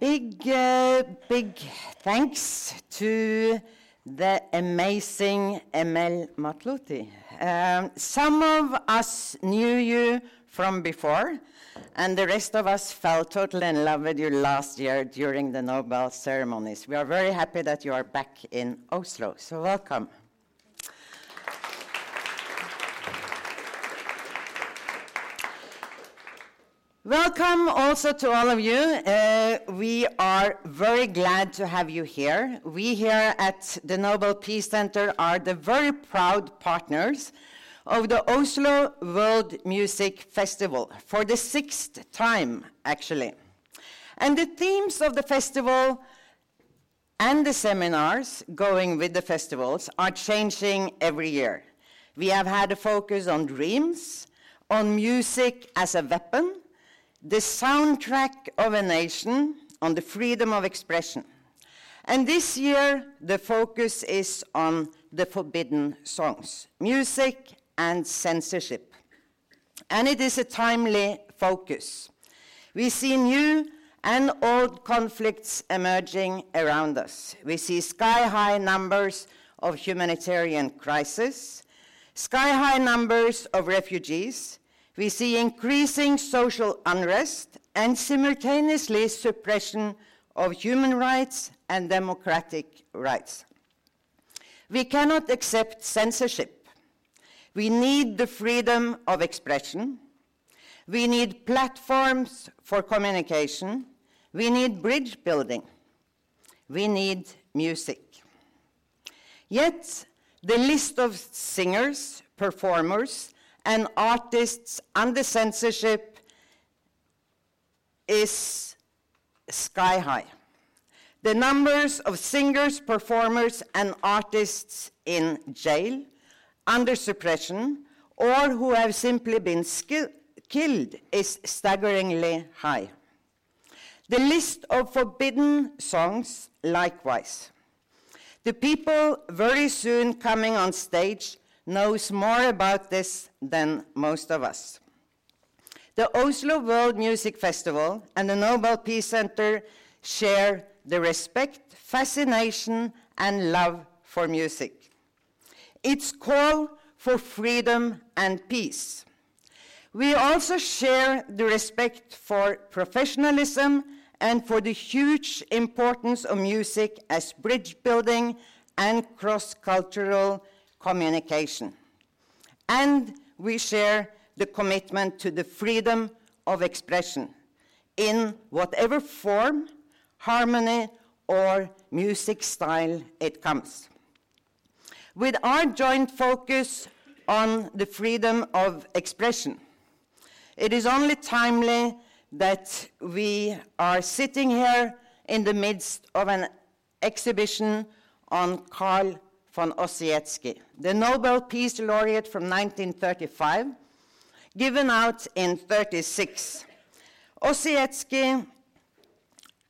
Big, uh, big thanks to the amazing Emel Mathlouthi. Um, some of us knew you from before, and the rest of us fell totally in love with you last year during the Nobel ceremonies. We are very happy that you are back in Oslo, so welcome. Welcome also to all of you. Uh, we are very glad to have you here. We here at the Nobel Peace Center are the very proud partners of the Oslo World Music Festival for the sixth time, actually. And the themes of the festival and the seminars going with the festivals are changing every year. We have had a focus on dreams, on music as a weapon, the soundtrack of a nation on the freedom of expression. And this year, the focus is on the forbidden songs, music and censorship. And it is a timely focus. We see new and old conflicts emerging around us. We see sky high numbers of humanitarian crises, sky high numbers of refugees, we see increasing social unrest and simultaneously suppression of human rights and democratic rights. We cannot accept censorship. We need the freedom of expression. We need platforms for communication. We need bridge building. We need music. Yet, the list of singers, performers, and artists under censorship is sky high. The numbers of singers, performers, and artists in jail, under suppression, or who have simply been killed is staggeringly high. The list of forbidden songs, likewise. The people very soon coming on stage knows more about this than most of us. The Oslo World Music Festival and the Nobel Peace Center share the respect, fascination, and love for music. Its call for freedom and peace. We also share the respect for professionalism and for the huge importance of music as bridge building and cross cultural communication. And we share the commitment to the freedom of expression in whatever form, harmony, or music style it comes. With our joint focus on the freedom of expression, it is only timely that we are sitting here in the midst of an exhibition on Carl von Ossietzky, the Nobel Peace Laureate from 1935, given out in 36. Ossietzky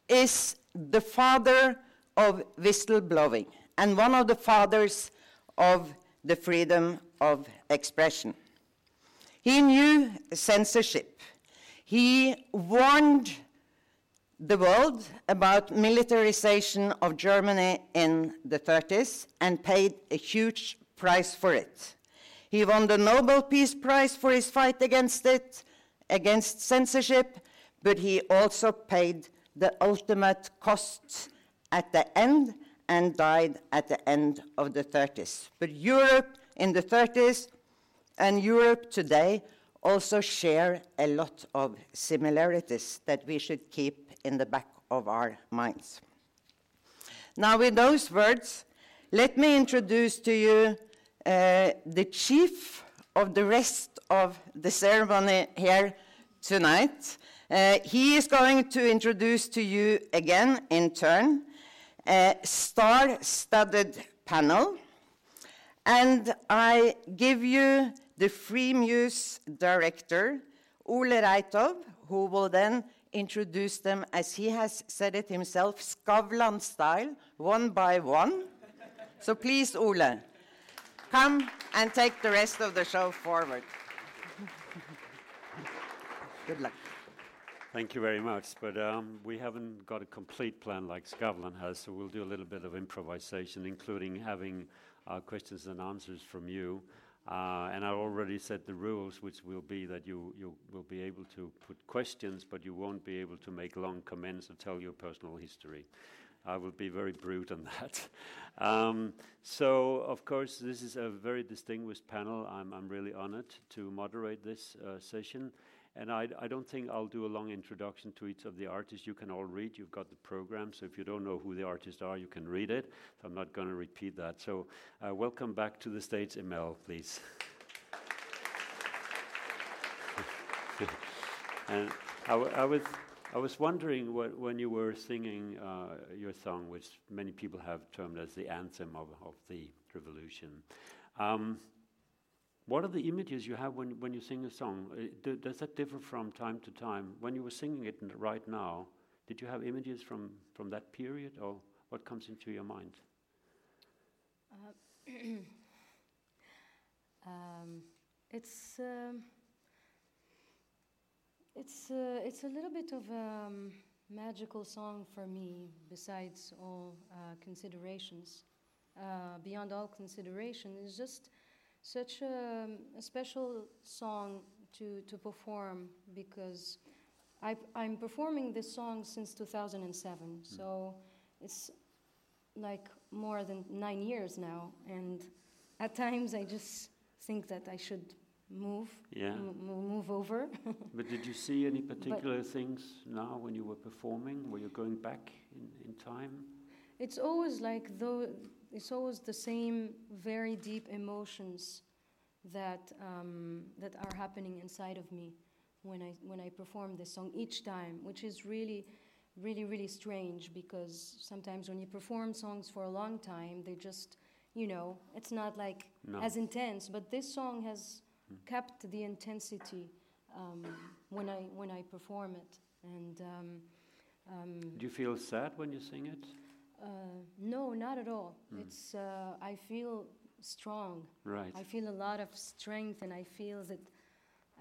is the father of whistleblowing and one of the fathers of the freedom of expression. He knew censorship. He warned the world about militarization of Germany in the 30s and paid a huge price for it. He won the Nobel Peace Prize for his fight against it, against censorship, but he also paid the ultimate cost at the end and died at the end of the 30s. But Europe in the 30s and Europe today also share a lot of similarities that we should keep in the back of our minds. Now, with those words, let me introduce to you uh, the chief of the rest of the ceremony here tonight. Uh, he is going to introduce to you again in turn a star-studded panel. And I give you the Freemuse director, Ole Reitov, who will then introduce them, as he has said it himself, Skavlan style, one by one. so please, Ole, come and take the rest of the show forward. Good luck. Thank you very much. But um, we haven't got a complete plan like Skavlan has, so we'll do a little bit of improvisation, including having uh, questions and answers from you. Uh, and I already said the rules, which will be that you, you will be able to put questions, but you won't be able to make long comments or tell your personal history. I will be very brute on that. Um, so, of course, this is a very distinguished panel. I'm, I'm really honored to moderate this uh, session. And I, I, don't think I'll do a long introduction to each of the artists. You can all read, you've got the program, so if you don't know who the artists are, you can read it. So I'm not going to repeat that. So, uh, welcome back to the stage, Emel, please. and I, I, was, I was wondering what, when you were singing uh, your song, which many people have termed as the anthem of, of the revolution. Um, what are the images you have when, when you sing a song? Uh, does that differ from time to time? When you were singing it right now, did you have images from, from that period, or what comes into your mind? Uh, um, it's um, it's uh, it's a little bit of a um, magical song for me. Besides all uh, considerations, beyond all consideration, it's just such a, a, special song to, to perform because I, am performing this song since 2007. Mm. So it's like more than nine years now. And at times I just think that I should move, yeah. M- move over. but did you see any particular but things now when you were performing? Were you going back in, in time? It's always like though it's always the same very deep emotions that um, that are happening inside of me when I when I perform this song each time, which is really really really strange because sometimes when you perform songs for a long time, they just you know it's not like no. as intense. But this song has mm. kept the intensity um, when I when I perform it and. Um, um, Do you feel sad when you sing it? Uh, no, not at all. Mm. It's uh, I feel strong. Right. I feel a lot of strength, and I feel that.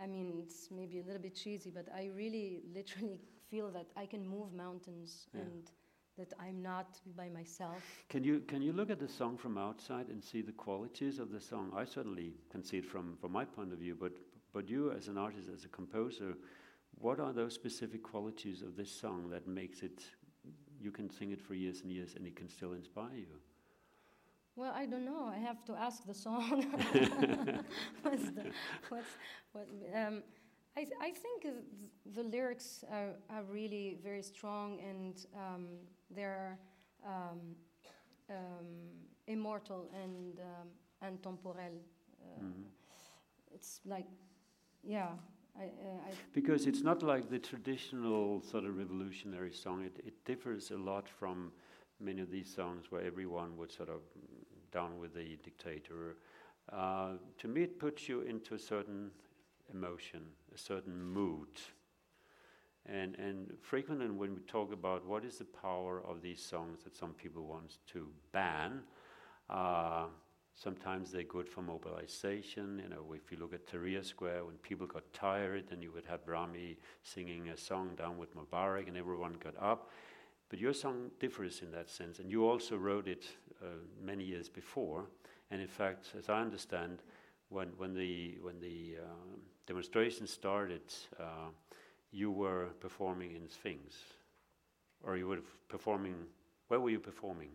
I mean, it's maybe a little bit cheesy, but I really, literally feel that I can move mountains yeah. and that I'm not by myself. Can you can you look at the song from outside and see the qualities of the song? I certainly can see it from from my point of view, but but you as an artist, as a composer, what are those specific qualities of this song that makes it? You can sing it for years and years, and it can still inspire you. Well, I don't know. I have to ask the song. what's the, what's, what, um, I, th- I think the lyrics are, are really very strong and um, they're um, um immortal and, um, and temporel. Uh, mm-hmm. It's like, yeah. I, uh, I because it's not like the traditional sort of revolutionary song. It, it differs a lot from many of these songs where everyone would sort of down with the dictator. Uh, to me, it puts you into a certain emotion, a certain mood. And, and frequently, when we talk about what is the power of these songs that some people want to ban, uh, sometimes they're good for mobilization. You know, if you look at Tahrir Square, when people got tired, then you would have Brahmi singing a song down with Mubarak, and everyone got up. But your song differs in that sense, and you also wrote it uh, many years before. And in fact, as I understand, when, when the, when the uh, demonstration started, uh, you were performing in Sfax, or you were performing. Where were you performing?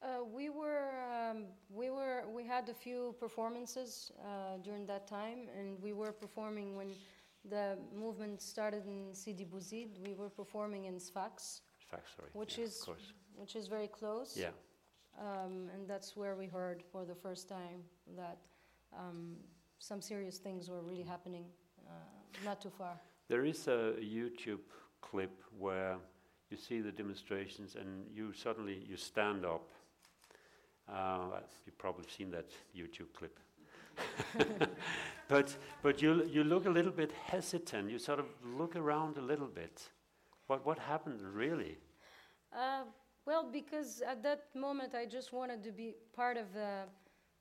Uh, we were um, we were we had a few performances uh, during that time, and we were performing when the movement started in Sidi Bouzid. We were performing in Sfax, factory. Which yeah, is which is very close. Yeah. Um, and that's where we heard for the first time that um, some serious things were really happening, uh, not too far. There is a YouTube clip where you see the demonstrations and you suddenly you stand up. Uh, you've probably seen that YouTube clip. but but you you look a little bit hesitant. You sort of look around a little bit. What, what happened really? Uh, well, because at that moment I just wanted to be part of the,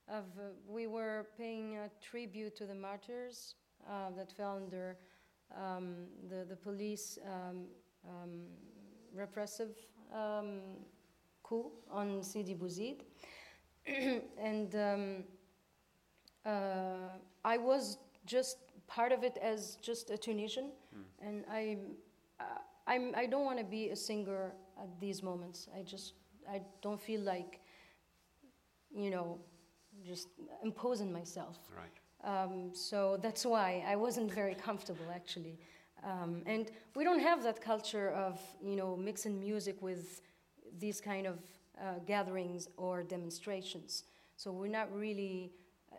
of, uh, we were paying a tribute to the martyrs uh, that fell under um, the, the police um, um, repressive um, coup on Sidi Bouzid. and um, uh, I was just part of it as just a Tunisian, and I, uh, I'm, I don't want to be a singer at these moments. I just, I don't feel like, you know, just imposing myself. Right. Um, so that's why I wasn't very comfortable actually. Um, and we don't have that culture of you know mixing music with these kind of uh, gatherings or demonstrations. So we're not really.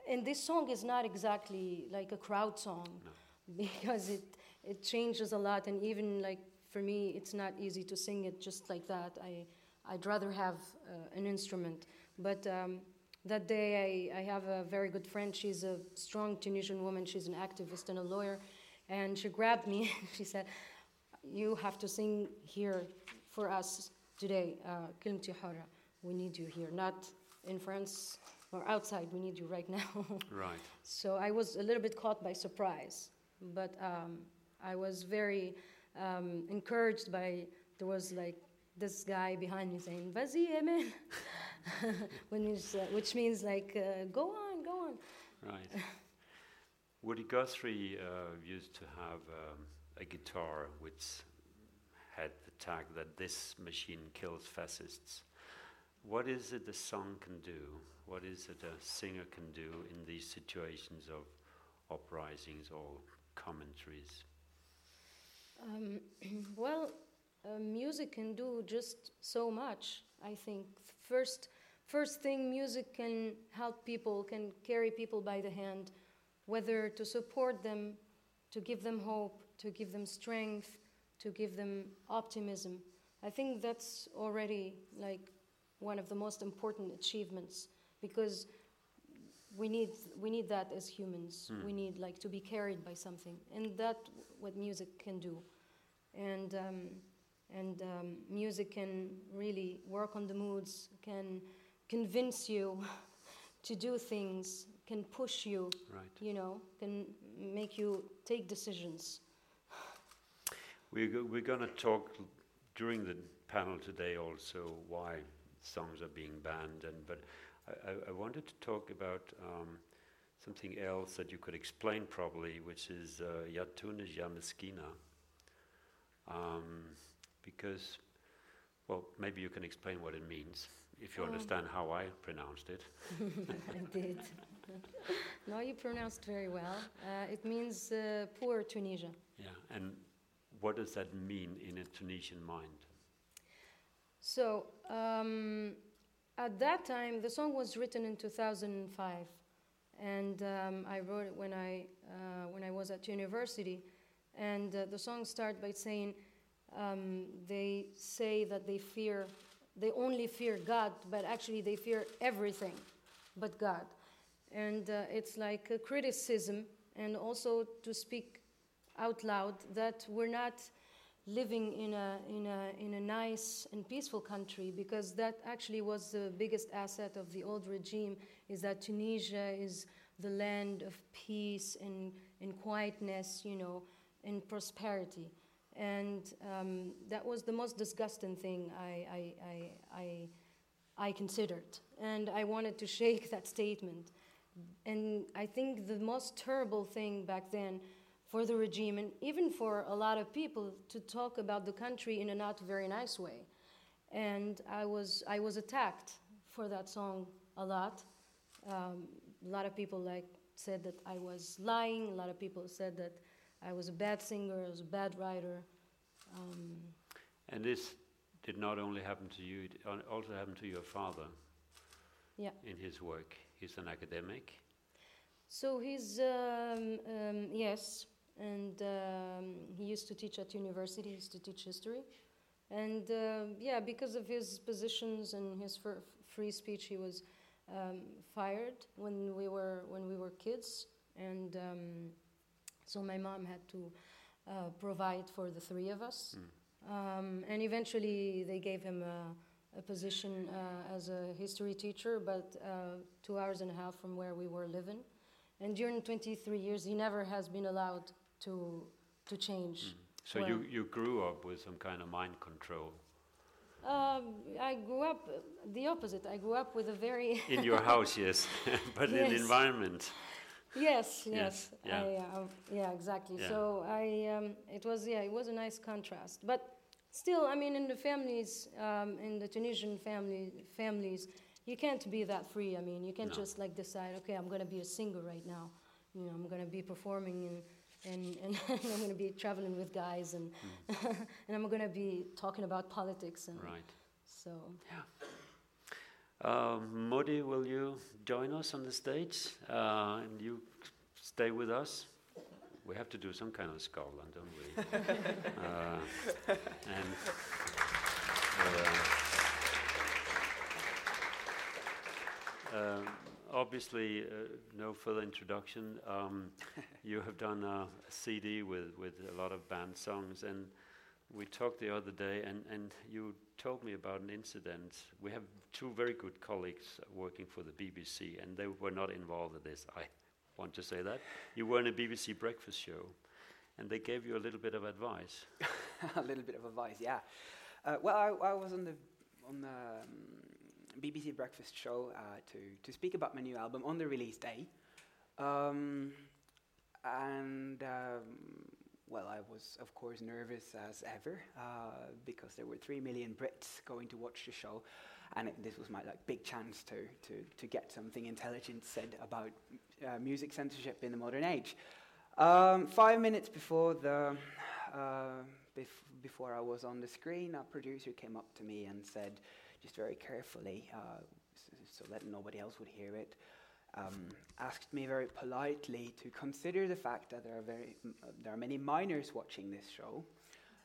And this song is not exactly like a crowd song because it it changes a lot. And even like for me, it's not easy to sing it just like that. I I'd rather have uh, an instrument. But um, that day, I, I have a very good friend. She's a strong Tunisian woman. She's an activist and a lawyer. And she grabbed me. she said, You have to sing here for us today, uh. We need you here, not in France or outside. We need you right now. Right. so I was a little bit caught by surprise. But um, I was very um, encouraged by, there was like this guy behind me saying, when he's, uh, which means like, uh, go on, go on. Right. Woody Guthrie uh, used to have um, a guitar which had tag that this machine kills fascists. What is it a song can do? What is it a singer can do in these situations of uprisings or commentaries? Um, well, uh, music can do just so much. I think first, first thing, music can help people, can carry people by the hand, whether to support them, to give them hope, to give them strength, to give them optimism. I think that's already like one of the most important achievements because we need we need that as humans. We need like to be carried by something, and that what music can do, and um, and um, music can really work on the moods, can convince you to do things, can push you, Right. you know, can make you take decisions. We're, we're going to talk during the panel today also why songs are being banned, and but I, I, wanted to talk about um, something else that you could explain probably, which is uh, Ya Tunis Um, because, well, maybe you can explain what it means, if you Um. understand how I pronounced it. I did. no, you pronounced very well. Uh, it means uh, poor Tunisia. Yeah, and what does that mean in a Tunisian mind? So um, at that time, the song was written in 2005, and um, I wrote it when I uh, when I was at university. And uh, the song starts by saying, um, "They say that they fear, they only fear God, but actually they fear everything, but God." And uh, it's like a criticism, and also to speak out loud that we're not living in a, in, a, in a nice and peaceful country because that actually was the biggest asset of the old regime is that Tunisia is the land of peace and, and quietness, you know, and prosperity. And um, that was the most disgusting thing I, I, I, I, I considered. And I wanted to shake that statement. And I think the most terrible thing back then for the regime and even for a lot of people to talk about the country in a not very nice way. And I was, I was attacked for that song a lot. Um, a lot of people like said that I was lying. A lot of people said that I was a bad singer, I was a bad writer. Um, And this did not only happen to you, it also happened to your father yeah. in his work. He's an academic. So he's um, um, yes, and um, he used to teach at university. He used to teach history, and uh, yeah, because of his positions and his fr- free speech, he was um, fired when we were when we were kids, and um, so my mom had to uh, provide for the three of us, um, and eventually they gave him a, a position uh, as a history teacher, but uh, two hours and a half from where we were living. And during 23 years, he never has been allowed to, to change. Mm. So Well- you, you grew up with some kind of mind control Um, I grew up the opposite. I grew up with a very in your house, yes, but in the environment. yes, yes, Yes, yeah. I, uh, yeah, exactly. Yeah. So I, um, it was yeah, it was a nice contrast. But still, I mean, in the families, um, in the Tunisian family families, you can't be that free. I mean, you can't No. just like decide, okay, I'm going to be a singer right now. You know, I'm going to be performing and. And, and I'm going to be traveling with guys, and and I'm going to be talking about politics, and. Right. so Um, Moddi, will you join us on the stage? Uh, and you stay with us? We have to do some kind of Skavlan, don't we? uh, and uh, um, obviously, uh, no further introduction. Um, you have done a, a CD with, with a lot of banned songs, and we talked the other day, and, and you told me about an incident. We have two very good colleagues working for the BBC, and they were not involved in this. I want to say that. You were in a BBC breakfast show, and they gave you a little bit of advice. a little bit of advice, yeah. Uh, well, I, I was on the on the um, BBC Breakfast show uh, to to speak about my new album on the release day, um, and um, well, I was of course nervous as ever uh, because there were three million Brits going to watch the show, and it, this was my like big chance to to to get something intelligent said about uh, music censorship in the modern age. Um, five minutes before the uh, bef- before I was on the screen, a producer came up to me and said, just very carefully, uh, so, that nobody else would hear it, um, asked me very politely to consider the fact that there are very m- uh, there are many minors watching this show,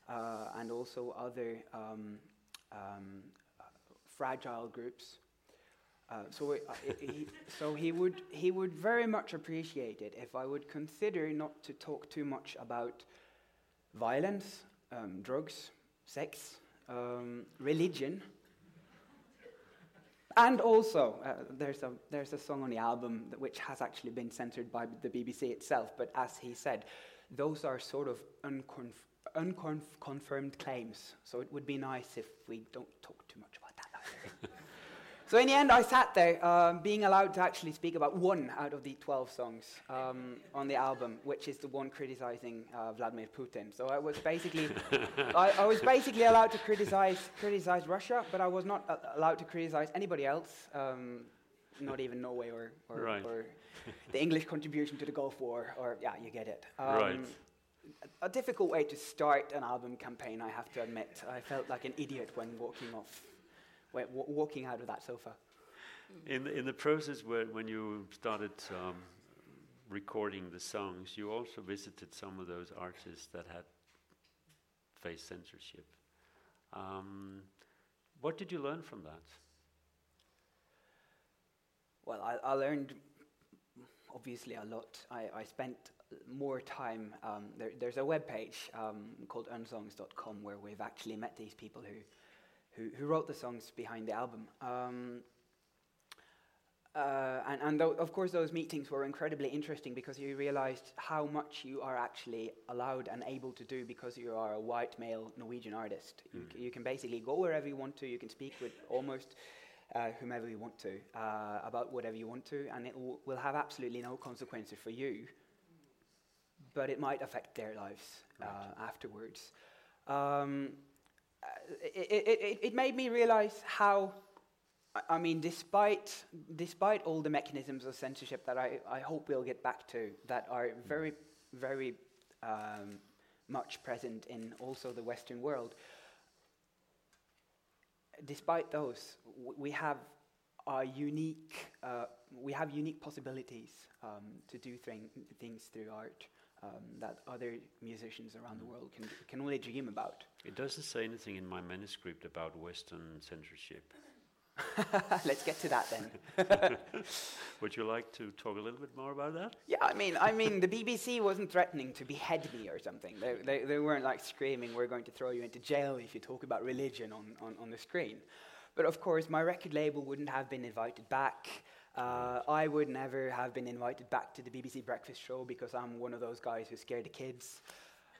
uh, and also other um, um, uh, fragile groups. Uh, so, uh, he, so he would he would very much appreciate it if I would consider not to talk too much about violence, um, drugs, sex, um, religion, and also uh, there's a there's a song on the album that, which has actually been censored by the BBC itself. But as he said, those are sort of unconf- unconfirmed claims. So it would be nice if we don't talk too much about that. So in the end, I sat there, um, being allowed to actually speak about one out of the 12 songs um, on the album, which is the one criticizing uh, Vladimir Putin. So I was basically, I, I was basically allowed to criticize criticize Russia, but I was not uh, allowed to criticize anybody else, um, not even Norway or or, Right. or the English contribution to the Gulf War, or yeah, you get it. Um, Right. A, a difficult way to start an album campaign, I have to admit. I felt like an idiot when walking off, walking out of that sofa. In the, in the process where, when you started um, recording the songs, you also visited some of those artists that had faced censorship. Um, what did you learn from that? Well, I, I learned obviously a lot. I, I spent more time. Um, there, there's a web page um, called unsongs.com where we've actually met these people who, who, who wrote the songs behind the album. Um, uh, and and tho- of course, those meetings were incredibly interesting because you realized how much you are actually allowed and able to do because you are a white male Norwegian artist. You, c- you can basically go wherever you want to, you can speak with almost uh, whomever you want to uh, about whatever you want to, and it w- will have absolutely no consequences for you, but it might affect their lives uh, afterwards. Um, it, it, it, made me realize how I- mean, despite despite all the mechanisms of censorship that I, I hope we'll get back to, that are very very um, much present in also the Western world. Despite those, we have a unique uh, we have unique possibilities um, to do thing, things through art um, that other musicians around the world can can only dream about. It doesn't say anything in my manuscript about Western censorship. Let's get to that then. Would you like to talk a little bit more about that? Yeah, I mean, I mean, the BBC wasn't threatening to behead me or something. They, they, they weren't like screaming, "We're going to throw you into jail if you talk about religion on, on, on the screen." But of course, my record label wouldn't have been invited back. Uh, I would never have been invited back to the BBC Breakfast Show because I'm one of those guys who scare the kids.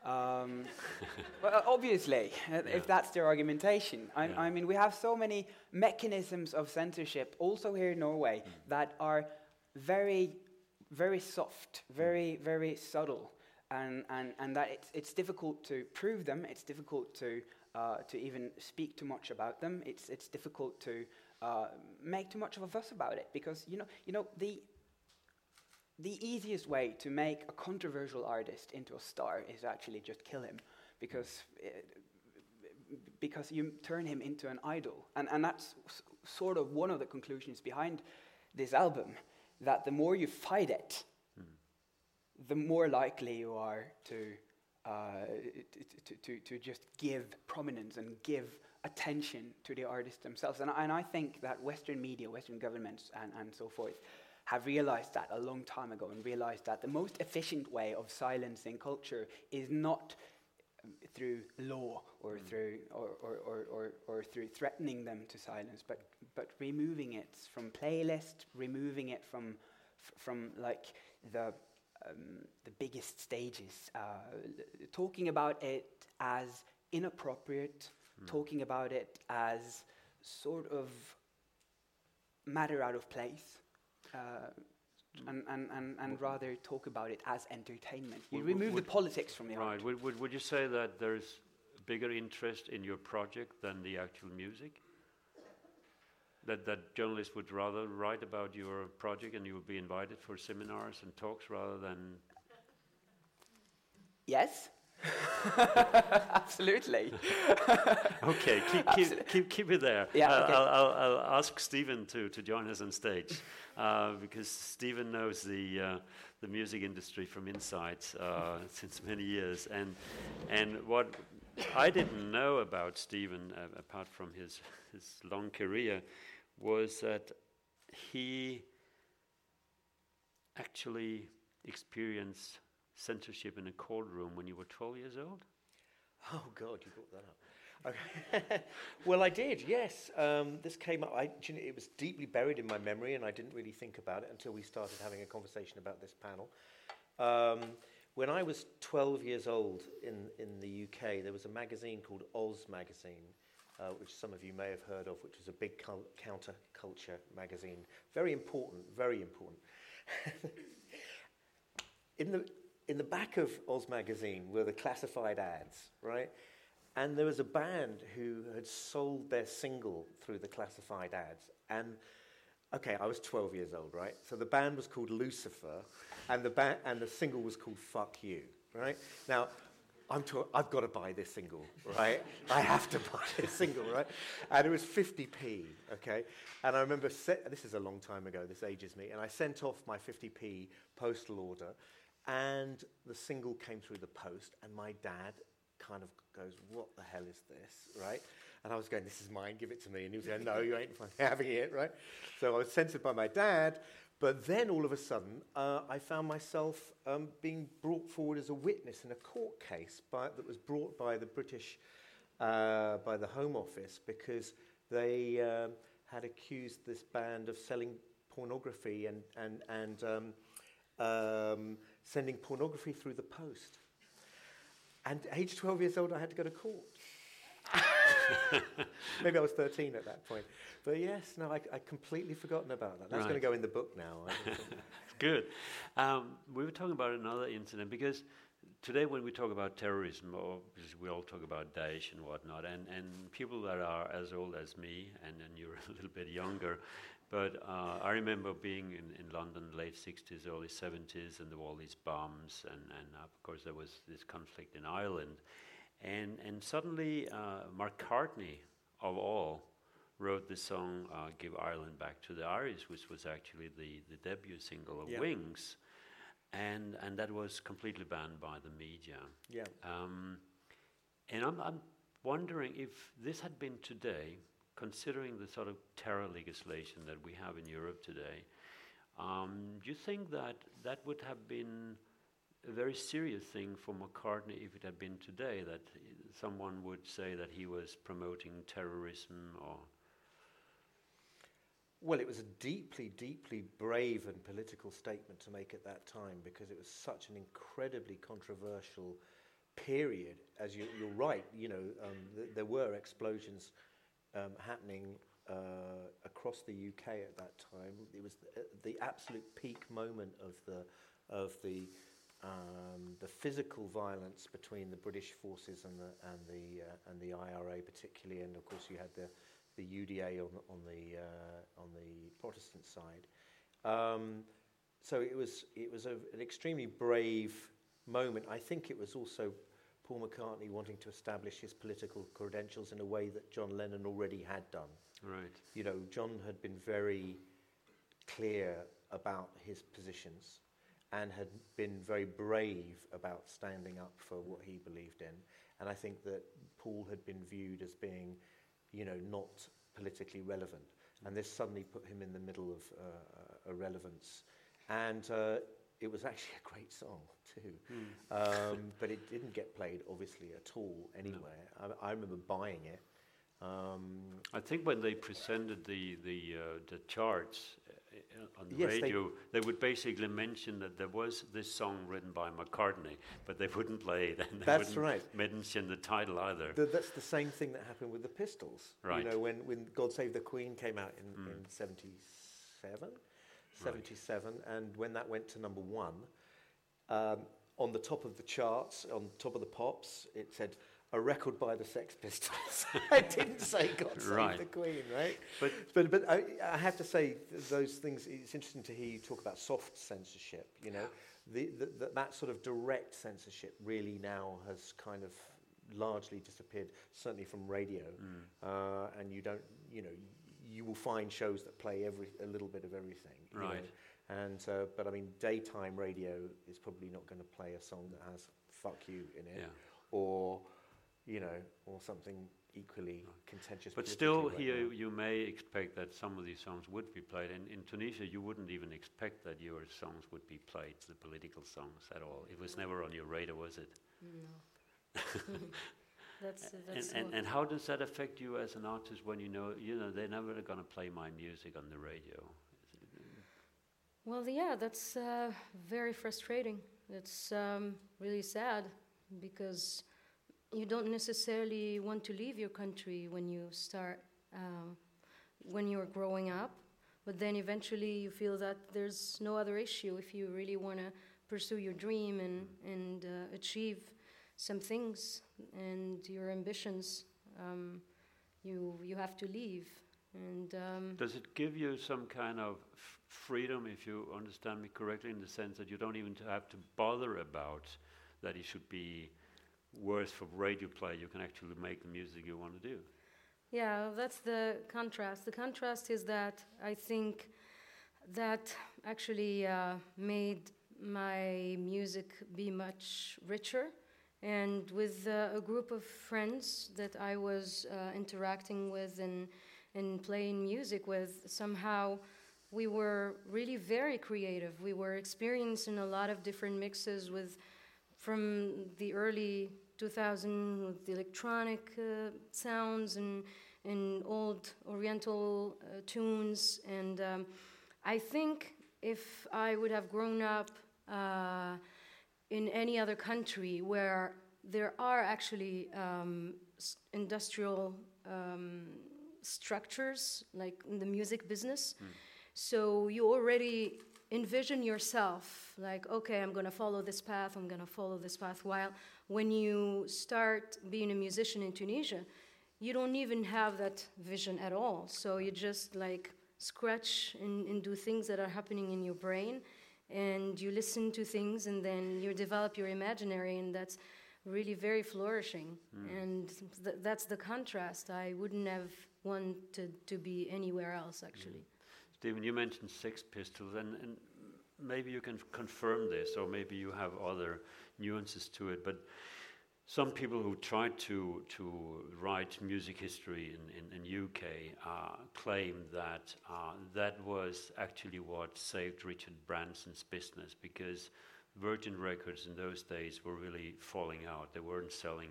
Um, well, obviously, Yeah. if that's their argumentation. I, Yeah. I mean, we have so many mechanisms of censorship, also here in Norway, Mm. that are very, very soft, very, very subtle, and, and, and that it's, it's difficult to prove them, it's difficult to, uh, to even speak too much about them, it's, it's difficult to uh, make too much of a fuss about it, because, you know, you know the, the easiest way to make a controversial artist into a star is actually just kill him because it, because you turn him into an idol. And and that's s- sort of one of the conclusions behind this album that the more you fight it the more likely you are to uh, to, to, to just give prominence and give attention to the artists themselves. And, and I think that Western media, Western governments, and, and so forth have realized that a long time ago and realized that the most efficient way of silencing culture is not through law or through or, or, or, or, or through threatening them to silence, but, but removing it from playlist, removing it from, f- from like the um, the biggest stages, uh, talking about it as inappropriate, talking about it as sort of matter out of place, uh, and, and, and, and rather talk about it as entertainment. You Would- remove would- the politics from the Right. art. Would, would, would you say that there's bigger interest in your project than the actual music? That, that journalists would rather write about your project and you would be invited for seminars and talks rather than. Yes? Absolutely. Okay, keep, keep, keep, keep it there. Yeah, I'll, okay. I'll, I'll, I'll ask Stephen to, to join us on stage uh, because Stephen knows the, uh, the music industry from inside uh, since many years. And, and what I didn't know about Stephen, uh, apart from his, his long career, was that he actually experienced censorship in a courtroom when you were 12 years old. Oh God, you brought that up. Okay. well, I did. Yes, um, this came up. I, it was deeply buried in my memory, and I didn't really think about it until we started having a conversation about this panel. Um, when I was 12 years old in, in the UK, there was a magazine called Oz Magazine, uh, which some of you may have heard of, which was a big cul- counterculture magazine. Very important, very important. in the in the back of Oz magazine were the classified ads, right? And there was a band who had sold their single through the classified ads. And okay, I was 12 years old, right? So the band was called Lucifer, and the ba- and the single was called "Fuck You," right? Now. I'm I've got to buy this single, right? I have to buy this single, right? And it was 50p, okay? And I remember, this is a long time ago, this ages me, and I sent off my 50p postal order, and the single came through the post, and my dad kind of goes, What the hell is this, right? And I was going, This is mine, give it to me. And he was going, No, you ain't having it, right? So I was censored by my dad, but then all of a sudden, uh, I found myself um, being brought forward as a witness in a court case by, that was brought by the British, uh, by the Home Office, because they um, had accused this band of selling pornography and, and, and um, um, sending pornography through the post. And age 12 years old, I had to go to court. Maybe I was 13 at that point. But yes, no, I, I completely forgotten about that. That's going to go in the book now. Good. Um, we were talking about another incident because today, when we talk about terrorism, or we all talk about Daesh and whatnot, and, and people that are as old as me, and, and you're a little bit younger, but uh, I remember being in, in London late 60s, early 70s, and there were all these bombs, and, and uh, of course there was this conflict in Ireland. And, and suddenly, uh, Cartney, of all, wrote the song uh, Give Ireland Back to the Irish, which was actually the, the debut single of. Wings. And, and that was completely banned by the media. yeah. Um, and I'm, I'm wondering if this had been today, considering the sort of terror legislation that we have in Europe today, um, do you think that that would have been a very serious thing for McCartney if it had been today, that someone would say that he was promoting terrorism or. Well, it was a deeply, deeply brave and political statement to make at that time because it was such an incredibly controversial period, as you, are right, you know, um, th- there were explosions um, happening uh, across the UK at that time. It was the, the absolute peak moment of the of the um, the physical violence between the British forces and the and the uh, and the IRA particularly, and of course you had the the UDA on on the uh, on the Protestant side. Um, so it was it was a, an extremely brave moment. I think it was also Paul McCartney wanting to establish his political credentials in a way that John Lennon already had done. Right. You know, John had been very clear about his positions and had been very brave about standing up for what he believed in. And I think that Paul had been viewed as being, you know, not politically relevant. And this suddenly put him in the middle of uh, a relevance. And uh, it was actually a great song too, mm. um, but it didn't get played obviously at all anywhere. No. I, I, remember buying it. Um, I think when they presented the the uh, the charts uh, on the yes, radio, they, they, would basically mention that there was this song written by McCartney, but they wouldn't play it. And they that's wouldn't right. Mention the title either. The, that's the same thing that happened with the Pistols. Right. You know, when when God Save the Queen came out in mm. in '77. 77, right. and when that went to number one, um, on the top of the charts, on top of the pops, it said a record by the Sex Pistols. I didn't say God Save right. the Queen, right? But but, but I, I, have to say those things. It's interesting to hear you talk about soft censorship. You know, the, the, the, that sort of direct censorship really now has kind of largely disappeared. Certainly from radio, mm. uh, and you don't. You know, you will find shows that play every a little bit of everything. Right. Know? And uh, but I mean, daytime radio is probably not going to play a song that has "fuck you" in it, yeah. or you know, or something equally contentious. But still, right here now. you may expect that some of these songs would be played. In, in Tunisia, you wouldn't even expect that your songs would be played, the political songs at all. It was never on your radar, was it? No. that's, that's and, and, and, how does that affect you as an artist when you know, you know, they're never going to play my music on the radio? Well, yeah, that's uh, very frustrating. It's um, really sad because you don't necessarily want to leave your country when you start, um, when you're growing up, but then eventually you feel that there's no other issue if you really want to pursue your dream and, and uh, achieve some things and your ambitions. Um, you, you have to leave. And um, does it give you some kind of freedom, if you understand me correctly, in the sense that you don't even have to bother about that it should be worth for radio play? You can actually make the music you want to do. Yeah, that's the contrast. The contrast is that I think that actually uh, made my music be much richer. And with uh, a group of friends that I was uh, interacting with and and playing music with, somehow we were really very creative. We were experiencing a lot of different mixes with from the early 2000 with the electronic uh, sounds and and old Oriental uh, tunes. And um, I think if I would have grown up uh, in any other country where there are actually um, industrial um, structures, like in the music business. Mm. So you already envision yourself like, okay, I'm going to follow this path, I'm going to follow this path. While when you start being a musician in Tunisia, you don't even have that vision at all. So you just like scratch and, and do things that are happening in your brain and you listen to things and then you develop your imaginary and that's really very flourishing mm. and th- that's the contrast i wouldn't have wanted to be anywhere else, actually. Mm. Stephen, you mentioned Sex Pistols, and, and maybe you can confirm this, or maybe you have other nuances to it, but some people who tried to, to write music history in, in, in UK uh, claim that uh, that was actually what saved Richard Branson's business because Virgin Records in those days were really falling out. They weren't selling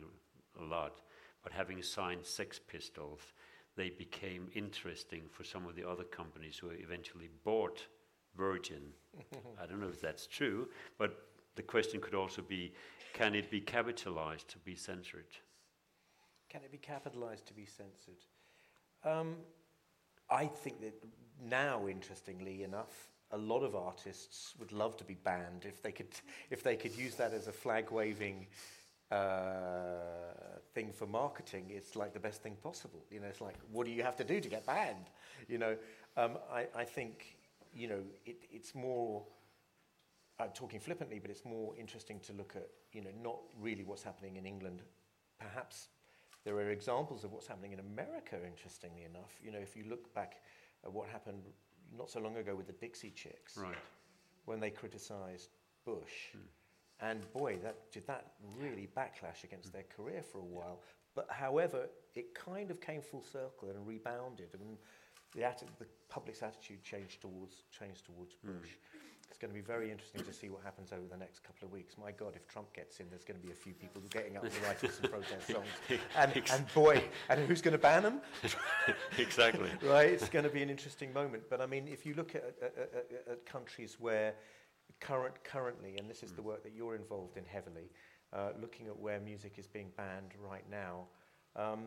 a lot. But having signed Sex Pistols, they became interesting for some of the other companies who eventually bought Virgin. I don't know if that's true, but the question could also be, can it be capitalized to be censored? Can it be capitalized to be censored? Um, I think that now, interestingly enough, a lot of artists would love to be banned if they could, if they could use that as a flag waving uh, thing for marketing. It's like the best thing possible. You know, it's like, what do you have to do to get banned? You know, um, I, I think, you know, it, it's more. I'm talking flippantly, but it's more interesting to look at, you know, not really what's happening in England. Perhaps there are examples of what's happening in America, interestingly enough. You know, if you look back at what happened not so long ago with the Dixie Chicks, Right. when they criticised Bush, Hmm. and boy, that did that really backlash against their career for a while. But however, it kind of came full circle and rebounded, and the, atti- the public's attitude changed towards changed towards Hmm. Bush. It's going to be very interesting to see what happens over the next couple of weeks. My God, if Trump gets in, there's going to be a few people getting up and writing some protest songs. And, and boy, and who's going to ban them? exactly. right? It's going to be an interesting moment. But I mean, if you look at, at, at, at countries where current, currently, and this is the work that you're involved in heavily, uh, looking at where music is being banned right now. Um,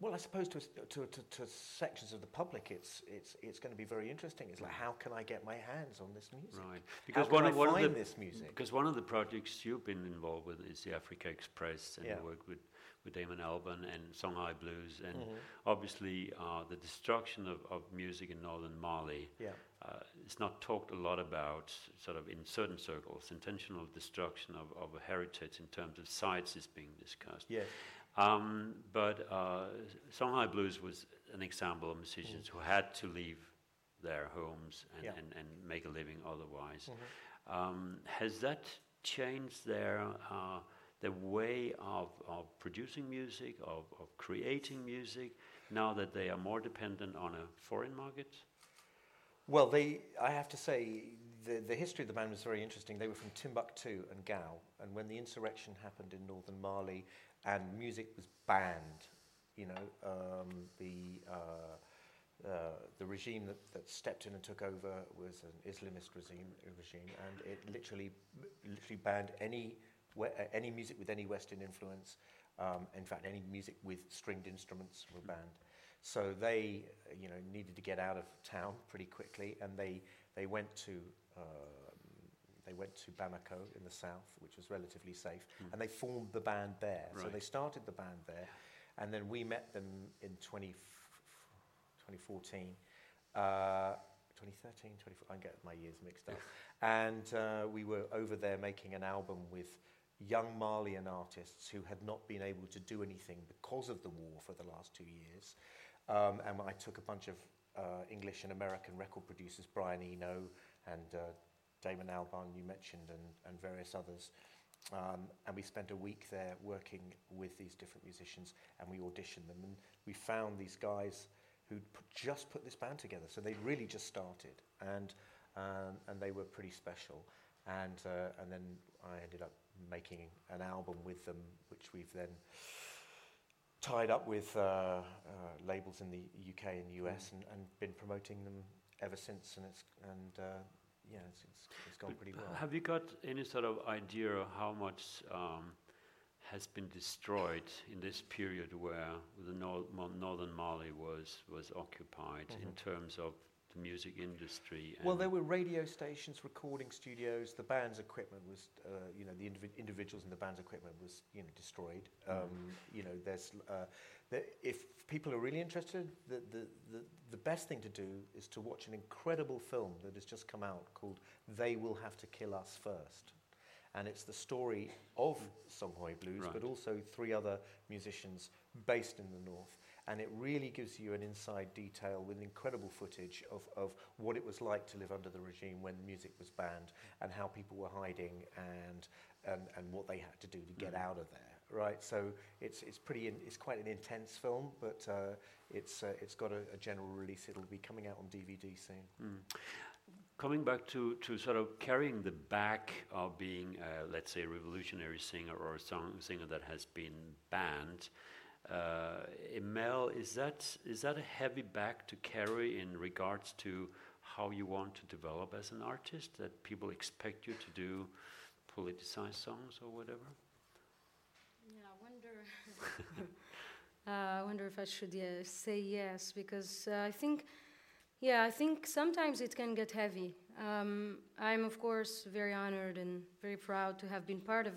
well, I suppose to, to, to, to sections of the public, it's, it's, it's going to be very interesting. It's like, how can I get my hands on this music? Right. How can one I of, one find of the, this music? Because one of the projects you've been involved with is the Africa Express, and Yeah. you work with, with Damon Albarn and Songhoy Blues, and Mhm. obviously uh, the destruction of, of music in northern Mali Yeah. uh, is not talked a lot about, sort of in certain circles. Intentional destruction of, of a heritage in terms of sites is being discussed. Yes. Um, but uh, Songhoy Blues was an example of musicians who had to leave their homes and, Yeah. and, and make a living otherwise. Mhm. Um, has that changed their uh, their way of, of producing music, of, of creating music, now that they are more dependent on a foreign market? Well, they, I have to say, the, the history of the band was very interesting. They were from Timbuktu and Gao, and when the insurrection happened in northern Mali and music was banned, you know, um, the, uh, uh, the regime that, that stepped in and took over was an Islamist regime, regime and it literally, literally banned any, uh, any music with any Western influence. Um, in fact, any music with stringed instruments were banned. So they, uh, you know, needed to get out of town pretty quickly, and they they went to um, they went to Bamako in the south, which was relatively safe, and they formed the band there. So they started the band there, and then we met them in 20, 2014. Uh, 2013, 24, I get my years mixed up. and uh, we were over there making an album with young Malian artists who had not been able to do anything because of the war for the last two years. Um, and I took a bunch of uh, English and American record producers, Brian Eno and uh, Damon Albarn, you mentioned, and, and various others. Um, and we spent a week there working with these different musicians, and we auditioned them. And we found these guys who'd put, just put this band together. So they'd really just started, and, um, and they were pretty special. And, uh, and then I ended up making an album with them, which we've then tied up with uh, uh, labels in the UK and US and, and been promoting them ever since. And, it's, and uh, yeah, it's, it's, it's gone But pretty well. Have you got any sort of idea of how much um, has been destroyed in this period where the nor- northern Mali was was occupied in terms of the music industry? Well, there were radio stations, recording studios. The band's equipment was, uh, you know, the indivi- individuals in the band's equipment was, you know, destroyed. Um, you know, there's, uh, if people are really interested, the, the, the, the best thing to do is to watch an incredible film that has just come out called "They Will Have to Kill Us First. And it's the story of Songhoy Blues, Right. but also three other musicians based in the north. And it really gives you an inside detail with incredible footage of, of what it was like to live under the regime when music was banned and how people were hiding and, and, and what they had to do to get out of there. Right, so it's it's pretty in, it's quite an intense film, but uh, it's uh, it's got a, a general release. It'll be coming out on DVD soon. Mm. Coming back to, to sort of carrying the back of being, uh, let's say, a revolutionary singer or a song singer that has been banned, uh, is that is that a heavy bag to carry in regards to how you want to develop as an artist? That people expect you to do politicized songs or whatever? Yeah, I wonder. uh, I wonder if I should say yes because uh, I think, yeah, I think sometimes it can get heavy. Um, I'm of course very honored and very proud to have been part of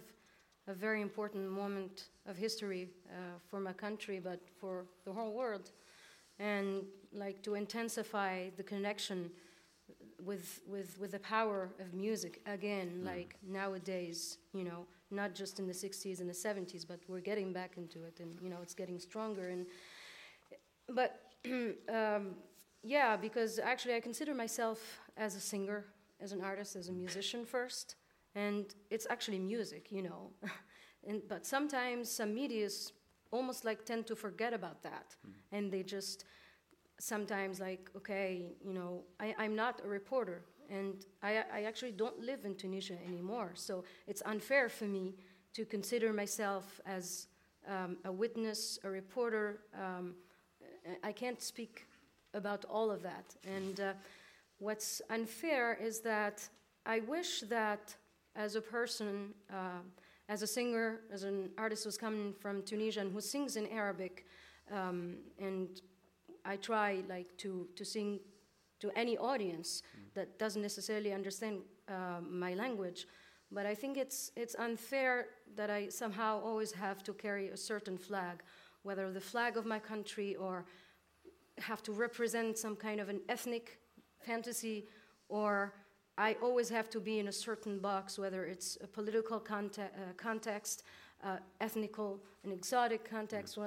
a very important moment of history uh, for my country, but for the whole world, and like to intensify the connection with with with the power of music again, mm. like nowadays, you know, not just in the 60s and the 70s, but we're getting back into it, and you know, it's getting stronger. And but um, yeah, because actually, I consider myself as a singer, as an artist, as a musician first, and it's actually music, you know. and, but sometimes some medias almost like tend to forget about that, mm. and they just sometimes like, okay, you know, I, I'm not a reporter, and I, I actually don't live in Tunisia anymore, so it's unfair for me to consider myself as um, a witness, a reporter. Um, I can't speak about all of that. And uh, what's unfair is that I wish that as a person, uh, as a singer, as an artist who's coming from Tunisia and who sings in Arabic, um, and I try like to, to sing to any audience mm. that doesn't necessarily understand uh, my language. But I think it's, it's unfair that I somehow always have to carry a certain flag, whether the flag of my country or have to represent some kind of an ethnic fantasy or I always have to be in a certain box, whether it's a political conte- uh, context, uh, ethnical, an exotic context,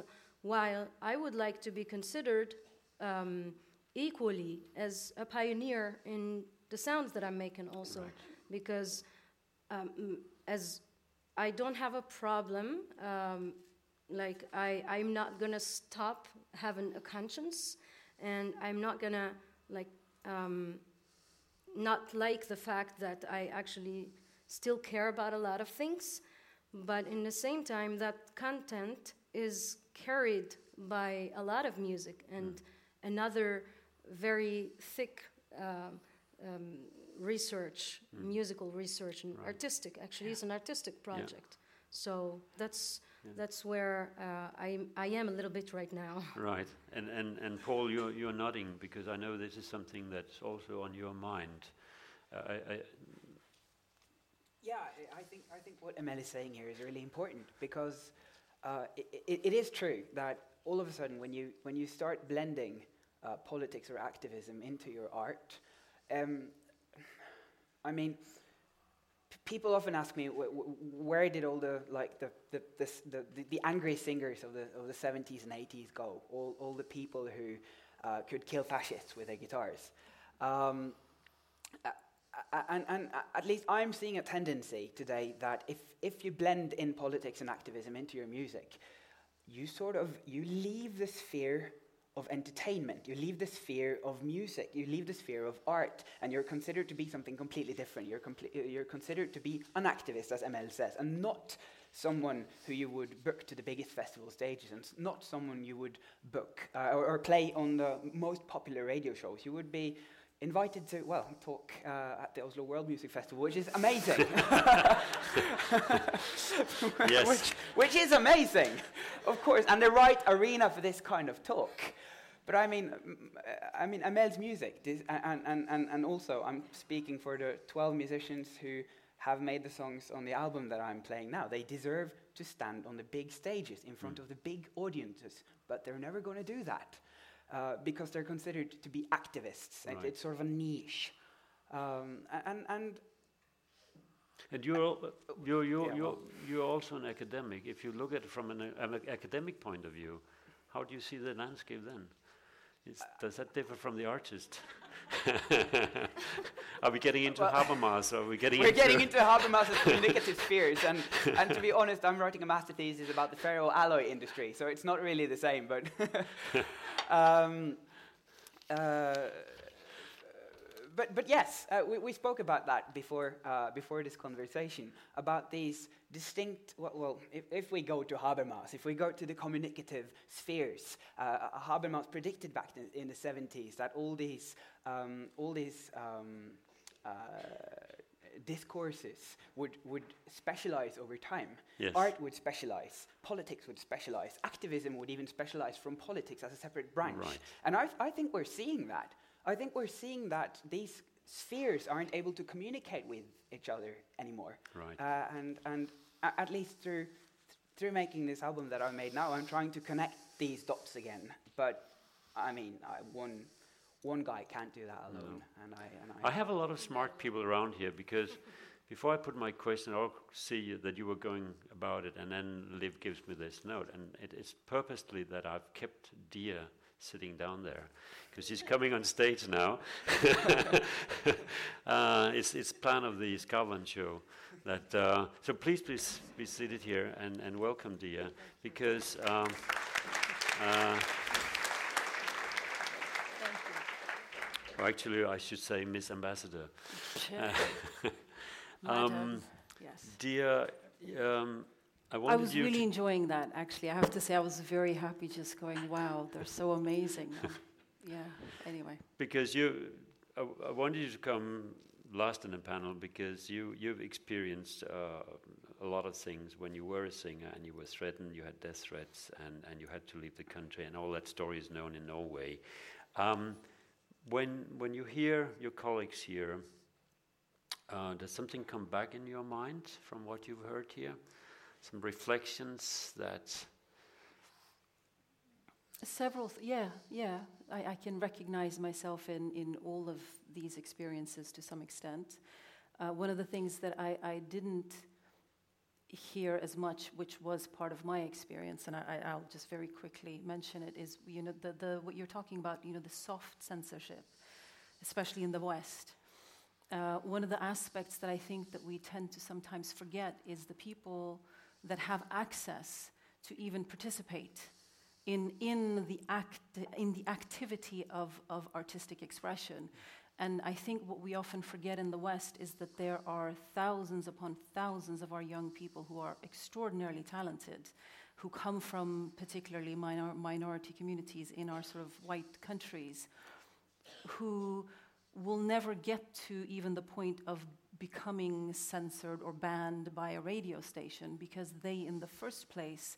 while I would like to be considered um, equally as a pioneer in the sounds that I'm making also, right. because um, as I don't have a problem, um, like I, I'm not gonna stop having a conscience, and I'm not gonna like um, not like the fact that I actually still care about a lot of things, but in the same time, that content is carried by a lot of music and mm. another very thick uh, um, research, mm. musical research, and right. artistic. Actually, yeah. it's an artistic project. Yeah. So that's yeah. that's where uh, I I am a little bit right now. Right, and and and Paul, you're you're nodding because I know this is something that's also on your mind. Uh, I, I yeah, I think I think what Emel is saying here is really important because uh, it, it, it is true that all of a sudden when you when you start blending uh, politics or activism into your art, um, I mean, people often ask me wh- wh- where did all the like the the, the the, the, angry singers of the of the 70s and 80s go? All all the people who uh, could kill fascists with their guitars. Um, and, and, at least I'm seeing a tendency today that if, if you blend in politics and activism into your music, you sort of you leave the sphere of entertainment. You leave the sphere of music. You leave the sphere of art, and you're considered to be something completely different. You're, comple- you're considered to be an activist, as Emel says, and not someone who you would book to the biggest festival stages, and not someone you would book uh, or, or, play on the most popular radio shows. You would be invited to, well, talk uh, at the Oslo World Music Festival, which is amazing. yes. which, which is amazing, of course, and the right arena for this kind of talk. But I mean, I mean, Emel's music, and, and, and, and also I'm speaking for the 12 musicians who have made the songs on the album that I'm playing now. They deserve to stand on the big stages in front mm. of the big audiences, but they're never going to do that uh, because they're considered to be activists. Right. It's sort of a niche. Um, and, and and you're, you're, you're, yeah, you're, you're also an academic. If you look at it from an, an academic point of view, how do you see the landscape then? Is, does that differ from the artist? are we getting into well, Habermas? Are we getting? We're into getting into Habermas's communicative spheres, and and to be honest, I'm writing a master thesis about the ferroalloy industry, so it's not really the same. But um, uh, but, but yes, uh, we, we spoke about that before, uh, before this conversation, about these distinct, well, well if, if, we go to Habermas, if we go to the communicative spheres, uh, Habermas predicted back in, in, the 70s that all these, um, all these um, uh, discourses would, would specialize over time. Yes. Art would specialize, politics would specialize, activism would even specialize from politics as a separate branch. Right. And I, I think we're seeing that. I think we're seeing that these spheres aren't able to communicate with each other anymore. Right. Uh, and and at least through through making this album that I made now, I'm trying to connect these dots again. But I mean, I, one one guy can't do that alone. No. And I and I, I have a lot of smart people around here because. Before I put my question, I'll see that you were going about it, and then Liv gives me this note, and it is purposely that I've kept Deeyah sitting down there because he's coming on stage now. uh, it's it's plan of the Skavlan show. That uh, so please please be seated here and, and welcome Deeyah because. Um, uh, or actually, I should say Miss Ambassador. um, yes. Dear, um, I, I was really enjoying that, actually. I have to say, I was very happy just going, wow, they're so amazing. yeah, anyway. Because you, I, I, wanted you to come last in the panel because you, you've experienced uh, a lot of things when you were a singer and you were threatened, you had death threats, and, and you had to leave the country, and all that story is known in Norway. Um, when, when you hear your colleagues here, uh, does something come back in your mind from what you've heard here? Some reflections that. Several, th- yeah, yeah. I, I, can recognize myself in, in all of these experiences to some extent. Uh, one of the things that I, I didn't hear as much, which was part of my experience, and I, i'll just very quickly mention it, is you know the, the what you're talking about, you know, the soft censorship, especially in the West. Uh, one of the aspects that I think that we tend to sometimes forget is the people that have access to even participate in, in, the, act, in the activity of, of artistic expression. And I think what we often forget in the West is that there are thousands upon thousands of our young people who are extraordinarily talented, who come from particularly minor, minority communities in our sort of white countries, who will never get to even the point of becoming censored or banned by a radio station because they, in the first place,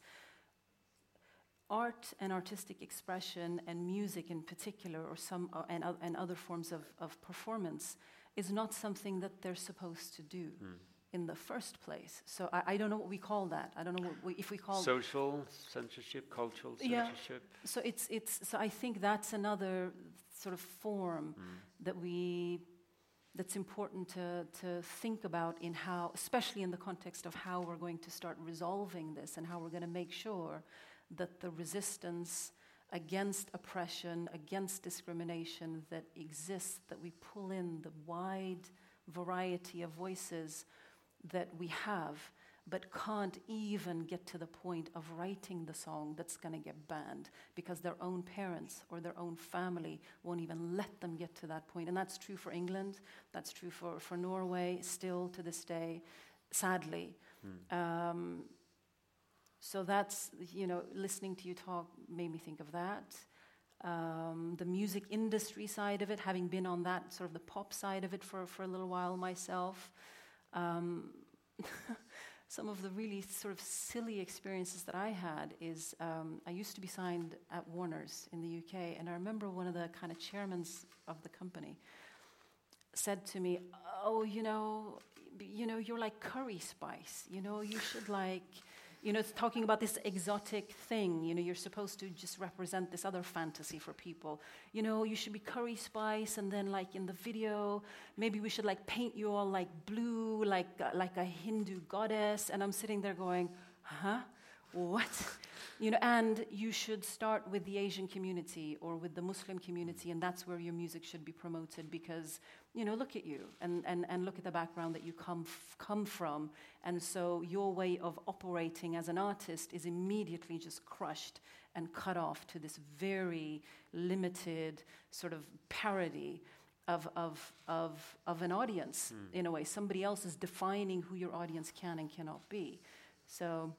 art and artistic expression and music in particular, or some uh, and, uh, and other forms of, of performance, is not something that they're supposed to do. Mm. In the first place, so I, I, don't know what we call that. I don't know what we, if we call social censorship, cultural censorship. Yeah. So it's it's. So I think that's another sort of form mm. that we that's important to, to think about in how, especially in the context of how we're going to start resolving this and how we're going to make sure that the resistance against oppression, against discrimination that exists, that we pull in the wide variety of voices that we have, but can't even get to the point of writing the song that's going to get banned because their own parents or their own family won't even let them get to that point. And that's true for England, that's true for, for Norway, still to this day, sadly. Mm. Um, so that's, you know, listening to you talk made me think of that. Um, the music industry side of it, having been on that sort of the pop side of it for, for a little while myself. Um, some of the really sort of silly experiences that I had is um, I used to be signed at Warner's in the UK, and I remember one of the kind of chairmen of the company said to me, "Oh, you know, you know, you're like curry spice. You know, you should like." You know, it's talking about this exotic thing. You know, you're supposed to just represent this other fantasy for people. You know, you should be curry spice, and then like in the video, maybe we should like paint you all like blue, like uh, like a Hindu goddess. And I'm sitting there going, huh? What? You know, and you should start with the Asian community or with the Muslim community, and that's where your music should be promoted because you know, look at you and, and, and look at the background that you come, f- come from. And so your way of operating as an artist is immediately just crushed and cut off to this very limited sort of parody of, of, of, of an audience hmm. in a way. Somebody else is defining who your audience can and cannot be. So,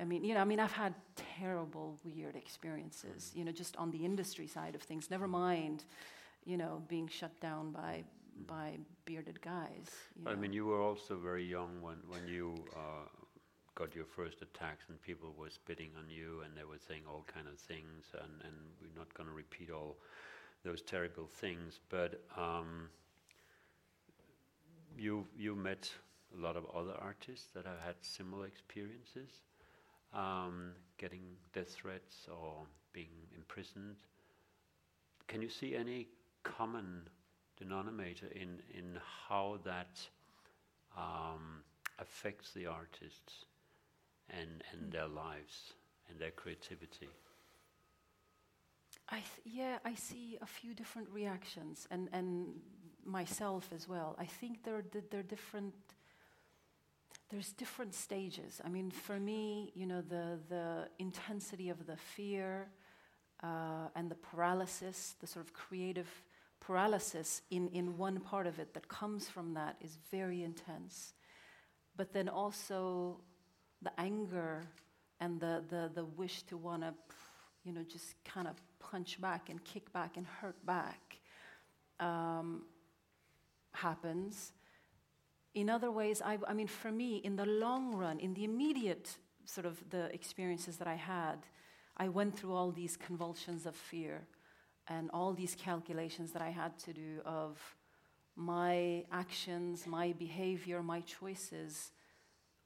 I mean, you know, I mean, I've had terrible, weird experiences, you know, just on the industry side of things. Never mind, you know, being shut down by by bearded guys. you I know. mean, you were also very young when, when you uh, got your first attacks and people were spitting on you and they were saying all kind of things and, and we're not going to repeat all those terrible things, but um, you, you met a lot of other artists that have had similar experiences, um, getting death threats or being imprisoned. Can you see any common denominator in, in how that um, affects the artists and, and their lives and their creativity? I th- yeah, I see a few different reactions, and, and myself as well. I think there are, there are different. There's different stages. I mean, for me, you know, the the intensity of the fear uh, and the paralysis, the sort of creative paralysis in, in one part of it that comes from that is very intense. But then also the anger and the, the, the wish to want to, you know, just kind of punch back and kick back and hurt back um, happens. In other ways, I, I mean, for me, in the long run, in the immediate sort of the experiences that I had, I went through all these convulsions of fear and all these calculations that I had to do of my actions, my behavior, my choices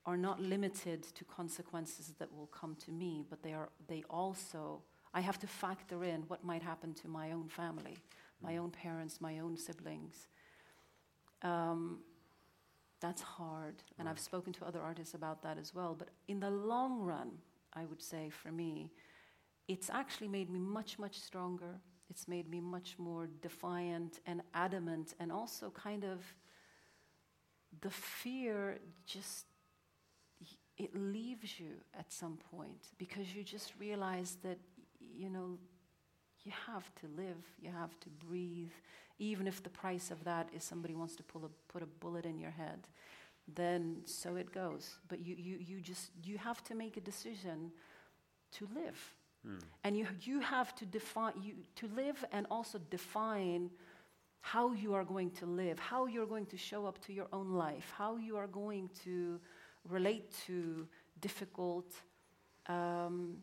are not limited to consequences that will come to me, but they are they also I have to factor in what might happen to my own family, my own parents, my own siblings. Um, that's hard, and I've spoken to other artists about that as well. But in the long run, I would say for me, it's actually made me much, much stronger. It's made me much more defiant and adamant, and also kind of the fear just it leaves you at some point because you just realize that you know you have to live, you have to breathe, even if the price of that is somebody wants to pull a, put a bullet in your head. Then so it goes. But you, you, you just you have to make a decision to live. And you, you have to define, you, to live and also define how you are going to live, how you're going to show up to your own life, how you are going to relate to difficult, um,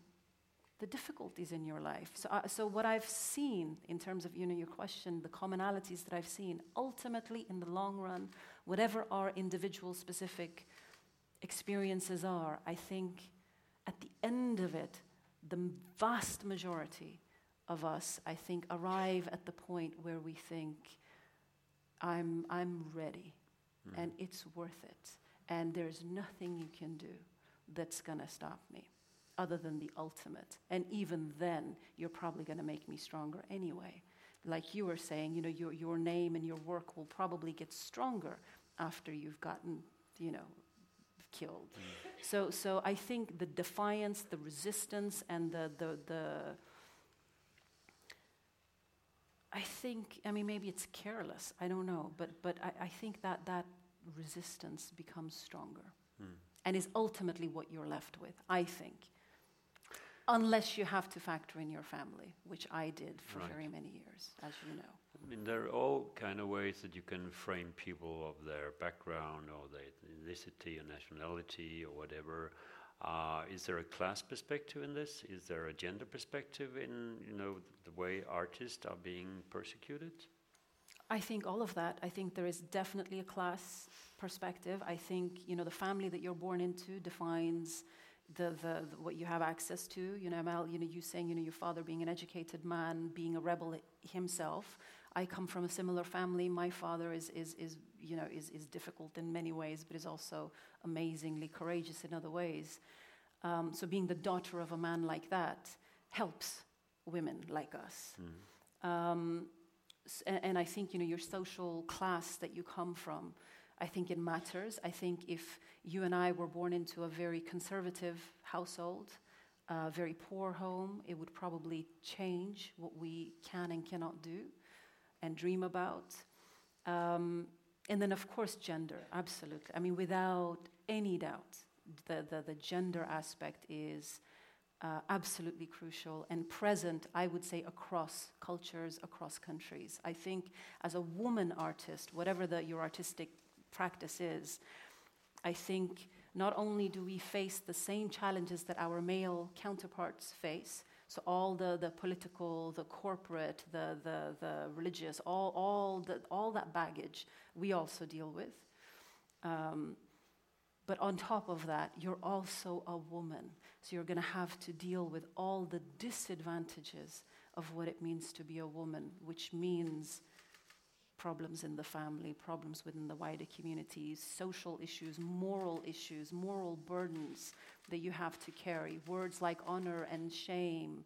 the difficulties in your life. So, uh, so what I've seen in terms of you know your question, the commonalities that I've seen, ultimately in the long run, whatever our individual specific experiences are, I think at the end of it, the vast majority of us, I think, arrive at the point where we think, I'm, I'm ready and it's worth it. And there's nothing you can do that's going to stop me other than the ultimate. And even then, you're probably going to make me stronger anyway. Like you were saying, you know, your, your name and your work will probably get stronger after you've gotten, you know, killed. Mm. So, so I think the defiance, the resistance, and the, the, the I think, I mean, maybe it's careless, I don't know, but, but I, I think that that resistance becomes stronger hmm. and is ultimately what you're left with, I think. Unless you have to factor in your family, which I did for Right. very many years, as you know. I mean, there are all kind of ways that you can frame people of their background or their ethnicity or nationality or whatever. Uh, is there a class perspective in this? Is there a gender perspective in you know the way artists are being persecuted? I think all of that. I think there is definitely a class perspective. I think you know the family that you're born into defines the, the, the what you have access to. You know, Emel, you know, you saying you know your father being an educated man, being a rebel himself. I come from a similar family. My father is is is you know is is difficult in many ways, but is also amazingly courageous in other ways. Um, so being the daughter of a man like that helps women like us. Um, s- a- and I think you know your social class that you come from. I think it matters. I think if you and I were born into a very conservative household, a very poor home, it would probably change what we can and cannot do. and dream about. Um, and then, of course, gender, absolutely. I mean, without any doubt, the, the, the gender aspect is uh, absolutely crucial and present, I would say, across cultures, across countries. I think as a woman artist, whatever the, your artistic practice is, I think not only do we face the same challenges that our male counterparts face, so all the, the political, the corporate, the, the, the religious, all, all, the, all that baggage we also deal with. Um, but on top of that, you're also a woman. So you're going to have to deal with all the disadvantages of what it means to be a woman, which means problems in the family, problems within the wider communities, social issues, moral issues, moral burdens that you have to carry. Words like honor and shame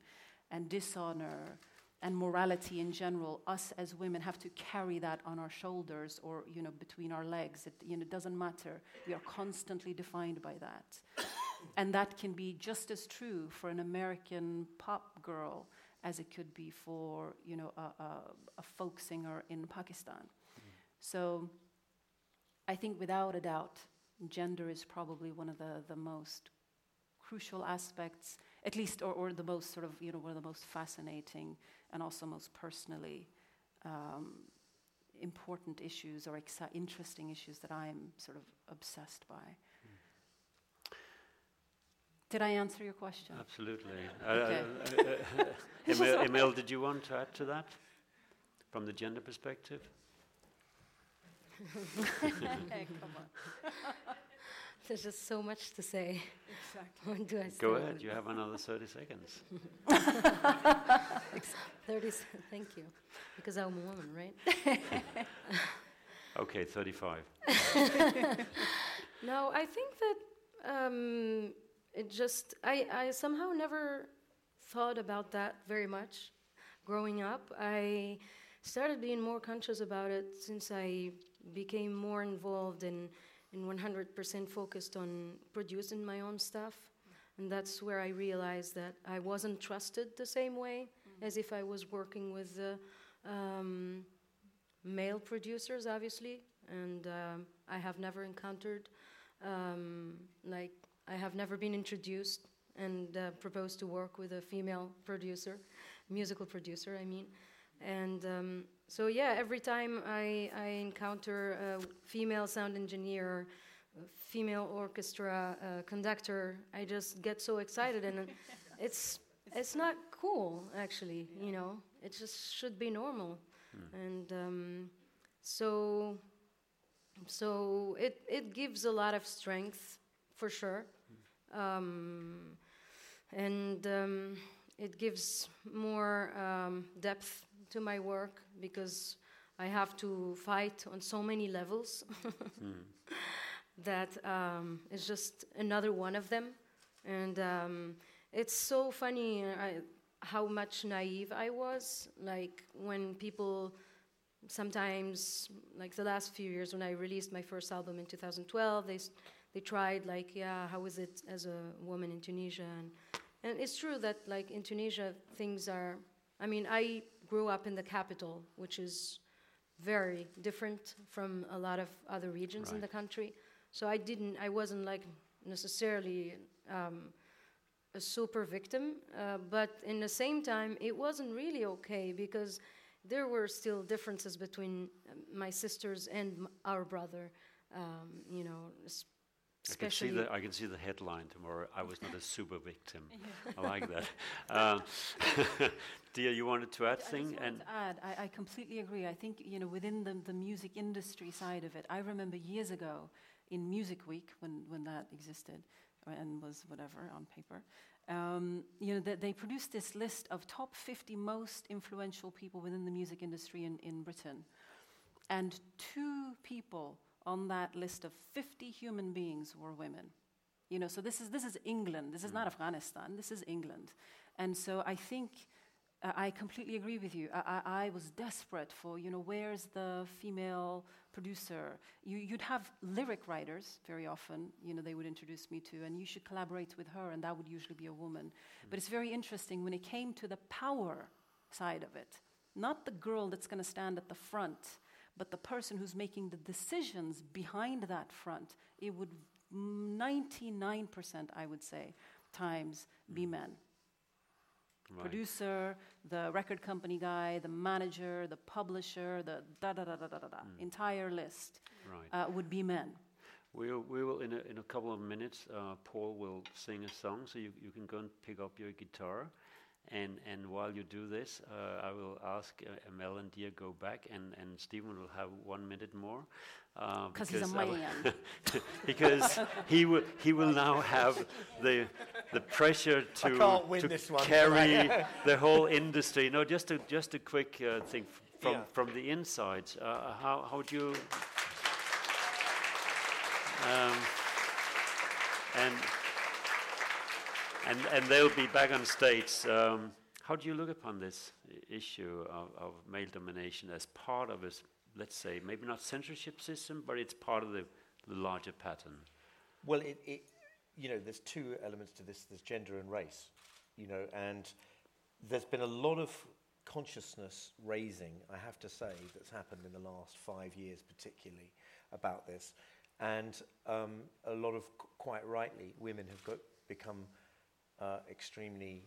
and dishonor and morality in general, us as women have to carry that on our shoulders or you know between our legs. It you know doesn't matter. We are constantly defined by that, and that can be just as true for an American pop girl as it could be for you know a, a, a folk singer in Pakistan. So, I think without a doubt, gender is probably one of the the most crucial aspects, at least, or, or the most sort of you know one of the most fascinating and also most personally um, important issues or interesting issues that I'm sort of obsessed by. Did I answer your question? Absolutely. okay. uh, uh, uh, Emel, Emel, did you want to add to that from the gender perspective? Come on. There's just so much to say. Exactly. When do I Go ahead. You have another 30 seconds. 30 thank you. Because I'm a woman, right? okay, 35. no, I think that um, it just, I, I somehow never thought about that very much growing up. I started being more conscious about it since I became more involved in and 100% focused on producing my own stuff. And that's where I realized that I wasn't trusted the same way mm-hmm. as if I was working with uh, um, male producers, obviously. And um, I have never encountered, um, like, I have never been introduced and uh, proposed to work with a female producer, musical producer, I mean. And um, so yeah, every time I, I encounter a female sound engineer, female orchestra uh, conductor, I just get so excited, and it's it's not cool actually. You know, it just should be normal, mm. and um, so so it it gives a lot of strength for sure, mm. Um, and um, it gives more um, depth to my work because I have to fight on so many levels mm. that um, it's just another one of them. And um, it's so funny uh, I, how much naive I was. Like when people sometimes, like the last few years when I released my first album in 2012, they, they tried, like, yeah, how is it as a woman in Tunisia? And, and it's true that, like, in Tunisia, things are, I mean, I grew up in the capital, which is very different from a lot of other regions right. in the country. So I didn't, I wasn't like necessarily um, a super victim, uh, but in the same time, it wasn't really okay because there were still differences between um, my sisters and our brother. Um, you know, I can, see the, I can see the headline tomorrow. I was not a super victim. I like that. Um, Deeyah, you wanted to add thing? and to add, I, I, completely agree. I think you know within the, the music industry side of it, I remember years ago in Music Week when, when that existed and was whatever on paper. Um, you know, that they produced this list of top 50 most influential people within the music industry in, in Britain. And two people on that list of 50 human beings were women. You know, so this is, this is England. This is not mm. Afghanistan. This is England. And so I think uh, I completely agree with you. I, I, I, was desperate for, you know, where's the female producer? You, would have lyric writers very often, you know, they would introduce me to, and you should collaborate with her, and that would usually be a woman. Mm. But it's very interesting when it came to the power side of it not the girl that's going to stand at the front, but the person who's making the decisions behind that front, it would 99%, I would say, times be men. Right. Producer, the record company guy, the manager, the publisher, the da da da da da da, da. entire list Right. uh, would be men. We'll, we will, in a, in a couple of minutes, uh, Paul will sing a song, so you, you can go and pick up your guitar. And, and while you do this, uh, I will ask uh, Mel and Deeyah go back, and, and Stephen will have one minute more. uh, 'Cause he's a because man. because he will, he will now have the, the pressure to, to this one, carry the whole industry. No, just a, just a quick uh, thing f- from, Yeah. from the inside. Uh, how, how do you. Um, and, and, and they'll be back on stage. Um, how do you look upon this issue of, of male domination as part of a, let's say, maybe not censorship system, but it's part of the, the larger pattern? Well, it, it, you know, there's two elements to this. There's gender and race, you know, and there's been a lot of consciousness raising, I have to say, that's happened in the last five years, particularly about this. And um, a lot of, quite rightly, women have got, become uh, extremely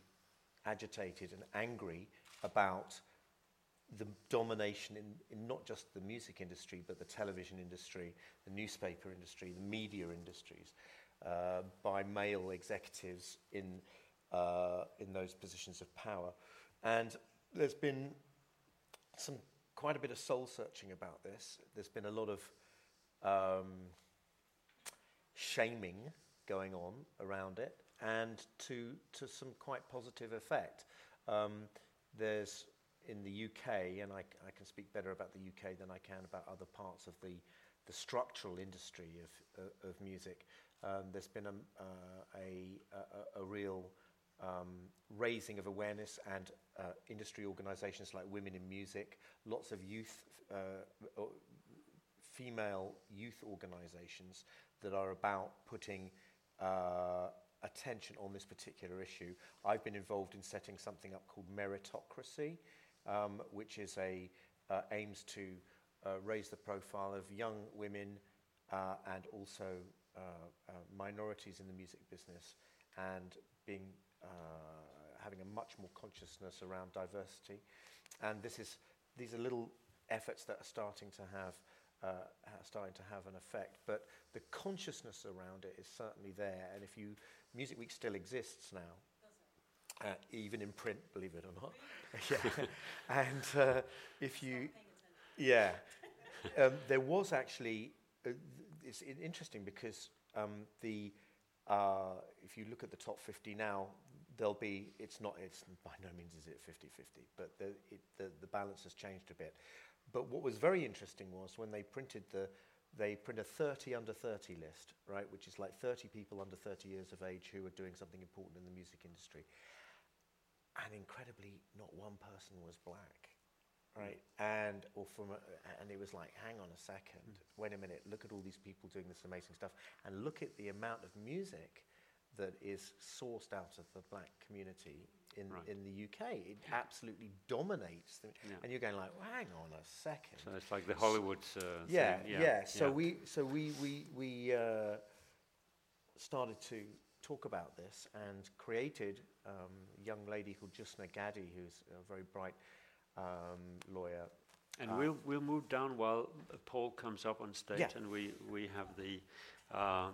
agitated and angry about the domination in, in not just the music industry, but the television industry, the newspaper industry, the media industries, uh, by male executives in, uh, in those positions of power. And there's been some quite a bit of soul searching about this. There's been a lot of um, shaming going on around it, and to, to some quite positive effect. Um, there's in the UK, and I, I can speak better about the UK than I can about other parts of the, the structural industry of, uh, of music. Um, there's been a, uh, a, a, a real um, raising of awareness and uh, industry organisations like Women in Music, lots of youth, uh, female youth organisations that are about putting uh, attention on this particular issue. I've been involved in setting something up called Meritocracy, um, which is a uh, aims to uh, raise the profile of young women uh, and also uh, uh, minorities in the music business and being uh, having a much more consciousness around diversity. And this is these are little efforts that are starting to have starting to have an effect. But the consciousness around it is certainly there. And if you Music Week still exists now. Uh, even in print, believe it or not. yeah. and uh, if you, yeah, um, there was actually. Uh, it's interesting because um, the uh, if you look at the top 50 now, there'll be it's not it's by no means is it 50-50, but the, it, the the balance has changed a bit. But what was very interesting was when they printed the they print a 30 under 30 list, right, which is like 30 people under 30 years of age who are doing something important in the music industry. And incredibly, not one person was black, right? And or from a, and it was like, hang on a second, hmm. wait a minute, look at all these people doing this amazing stuff, and look at the amount of music that is sourced out of the black community in Right. in the UK. It absolutely dominates, the, Yeah. and you're going like, well, hang on a second. So it's like the Hollywood uh, Yeah, thing. yeah, So yeah. we, so we, we, we uh, started to talk about this and created um, a young lady called Jusna Gaddy, who's a very bright um, lawyer. And Uh, we'll we'll move down while Paul comes up on stage, Yeah. and we we have the uh,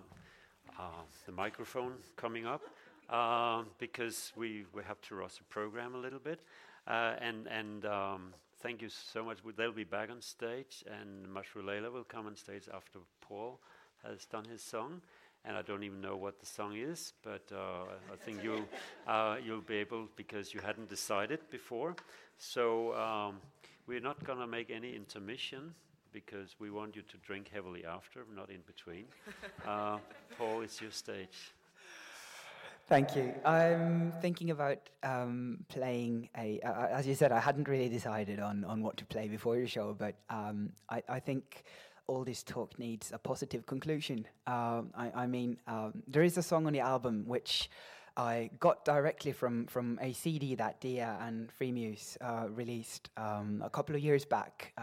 uh, the microphone coming up uh, because we we have to rush the program a little bit, uh, and and. Um, Thank you so much. We- They'll be back on stage, and Mashrou' Leila will come on stage after Paul has done his song. And I don't even know what the song is, but uh, I think you'll uh, you'll be able because you hadn't decided before. So um, we're not going to make any intermission because we want you to drink heavily after, not in between. uh, Paul, it's your stage. Thank you. I'm thinking about um, playing a. Uh, as you said, I hadn't really decided on, on what to play before your show, but um, I, I think all this talk needs a positive conclusion. Um, I, I mean, um, there is a song on the album which I got directly from, from a CD that Deeyah and Freemuse uh, released um, a couple of years back.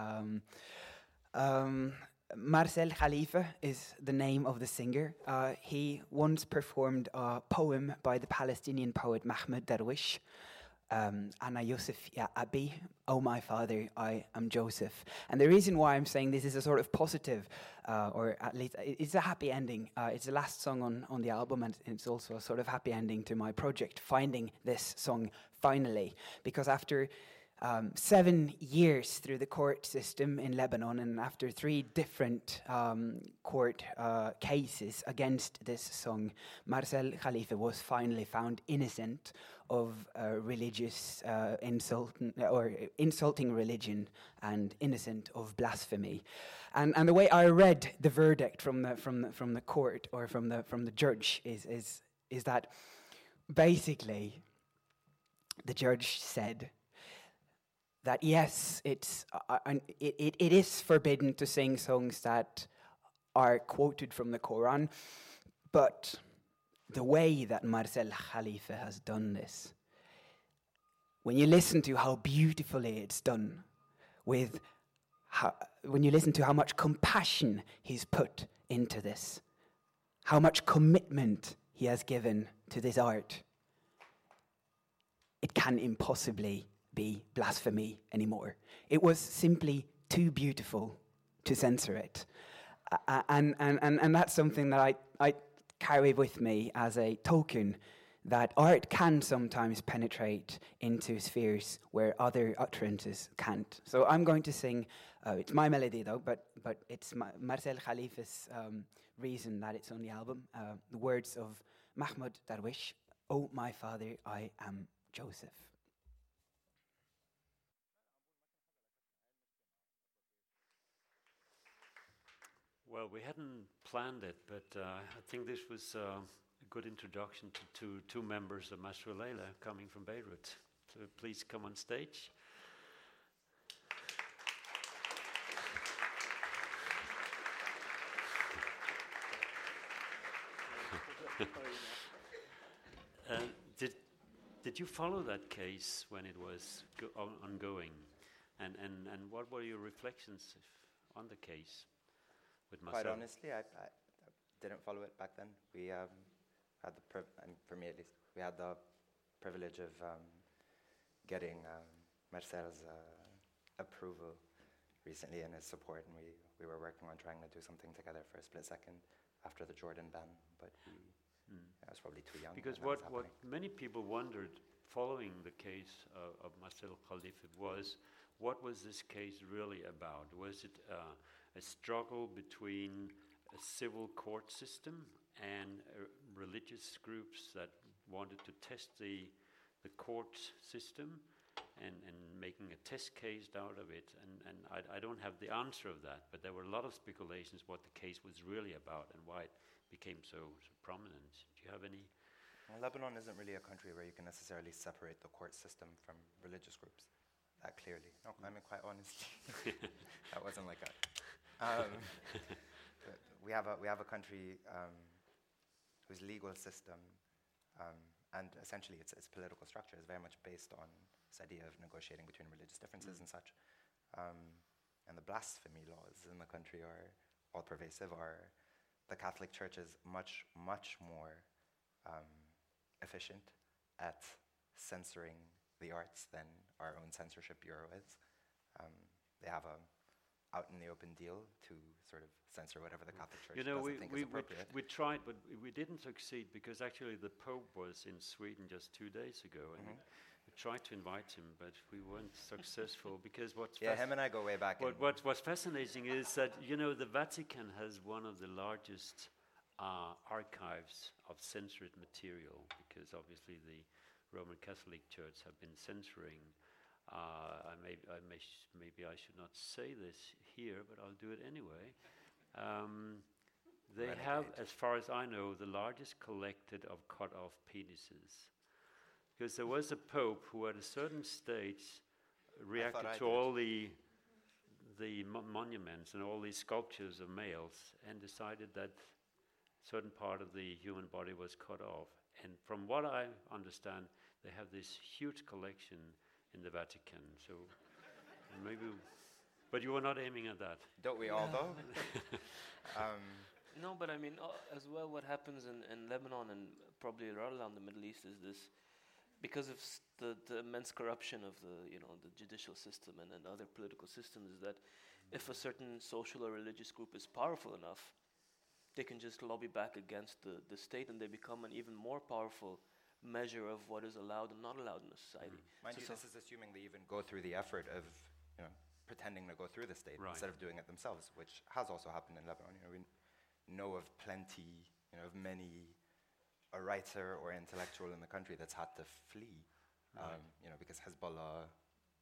Marcel Khalife is the name of the singer. Uh, he once performed a poem by the Palestinian poet Mahmoud Darwish um, Anna Yusuf Ya Abi, Oh my father, I am Joseph. And the reason why I'm saying this is a sort of positive, uh, or at least it's a happy ending. Uh, it's the last song on, on the album, and it's also a sort of happy ending to my project, finding this song finally. Because after um, seven years through the court system in Lebanon, and after three different um, court uh, cases against this song, Marcel Khalife was finally found innocent of uh, religious uh, insult or insulting religion and innocent of blasphemy. And, and the way I read the verdict from the, from the, from the court or from the, from the judge is, is, is that basically the judge said that yes, it's, uh, uh it, it, is forbidden to sing songs that are quoted from the Quran, but the way that Marcel Khalife has done this, when you listen to how beautifully it's done, with how, when you listen to how much compassion he's put into this, how much commitment he has given to this art, it can impossibly be blasphemy anymore. It was simply too beautiful to censor it. Uh, and, and, and, and that's something that I, I carry with me as a token that art can sometimes penetrate into spheres where other utterances can't. So I'm going to sing, uh, it's my melody though, but, but it's Ma- Marcel Khalife's um, reason that it's on the album. Uh, the words of Mahmoud Darwish, Oh, my father, I am Joseph. Well, we hadn't planned it, but uh, I think this was uh, a good introduction to, to two members of Mashrou' Leila coming from Beirut. So please come on stage. uh, did, did you follow that case when it was on ongoing? And, and, and what were your reflections on the case? With myself? Quite honestly, I, I, I didn't follow it back then. We um, had the, priv- and for me at least, we had the privilege of um, getting um, Marcel's uh, approval recently and his support, and we, we were working on trying to do something together for a split second after the Jordan ban, but he, mm. I was probably too young. Because what, what many people wondered following the case uh, of Marcel Khalife was, what was this case really about? Was it uh, a struggle between a civil court system and uh, religious groups that wanted to test the, the court system and, and making a test case out of it. And, and I, I don't have the answer of that, but there were a lot of speculations what the case was really about and why it became so, so prominent. Do you have any? Well, Lebanon isn't really a country where you can necessarily separate the court system from religious groups that clearly. No, I mean, quite honestly, that wasn't like a um, we have a we have a country um, whose legal system um, and essentially its, its political structure is very much based on this idea of negotiating between religious differences mm. and such. Um, and the blasphemy laws in the country are all pervasive. Are the Catholic Church is much much more um, efficient at censoring the arts than our own censorship bureau is. Um, they have a out in the open deal to sort of censor whatever the Catholic Church you know, we, think we. We, we, tried, but we didn't succeed because actually the Pope was in Sweden just two days ago, and mm-hmm. we tried to invite him, but we weren't successful because what's yeah, him and I go way back. What, what, what's fascinating is that you know the Vatican has one of the largest uh, archives of censored material because obviously the Roman Catholic Church have been censoring uh, I may, I may sh- maybe I should not say this here, but I'll do it anyway. Um, they Renegade. have, as far as I know, the largest collected of cut off penises. Because there was a pope who, at a certain stage, reacted to all the, the mo- monuments and all these sculptures of males and decided that certain part of the human body was cut off. and from what I understand, they have this huge collection in the Vatican. So maybe, but you were not aiming at that. Don't we all, though? um, no, but I mean, uh, as well, what happens in, in Lebanon and probably around the Middle East is this because of the, the immense corruption of the you know the judicial system and, and other political systems is that if a certain social or religious group is powerful enough, they can just lobby back against the, the state and they become an even more powerful measure of what is allowed and not allowed in a society. Mm. Mind so you, so this is assuming they even go through the effort of you know, pretending to go through the state right. instead of doing it themselves, which has also happened in Lebanon. You know, we know of plenty, you know, of many a writer or intellectual in the country that's had to flee, right. um, you know, because Hezbollah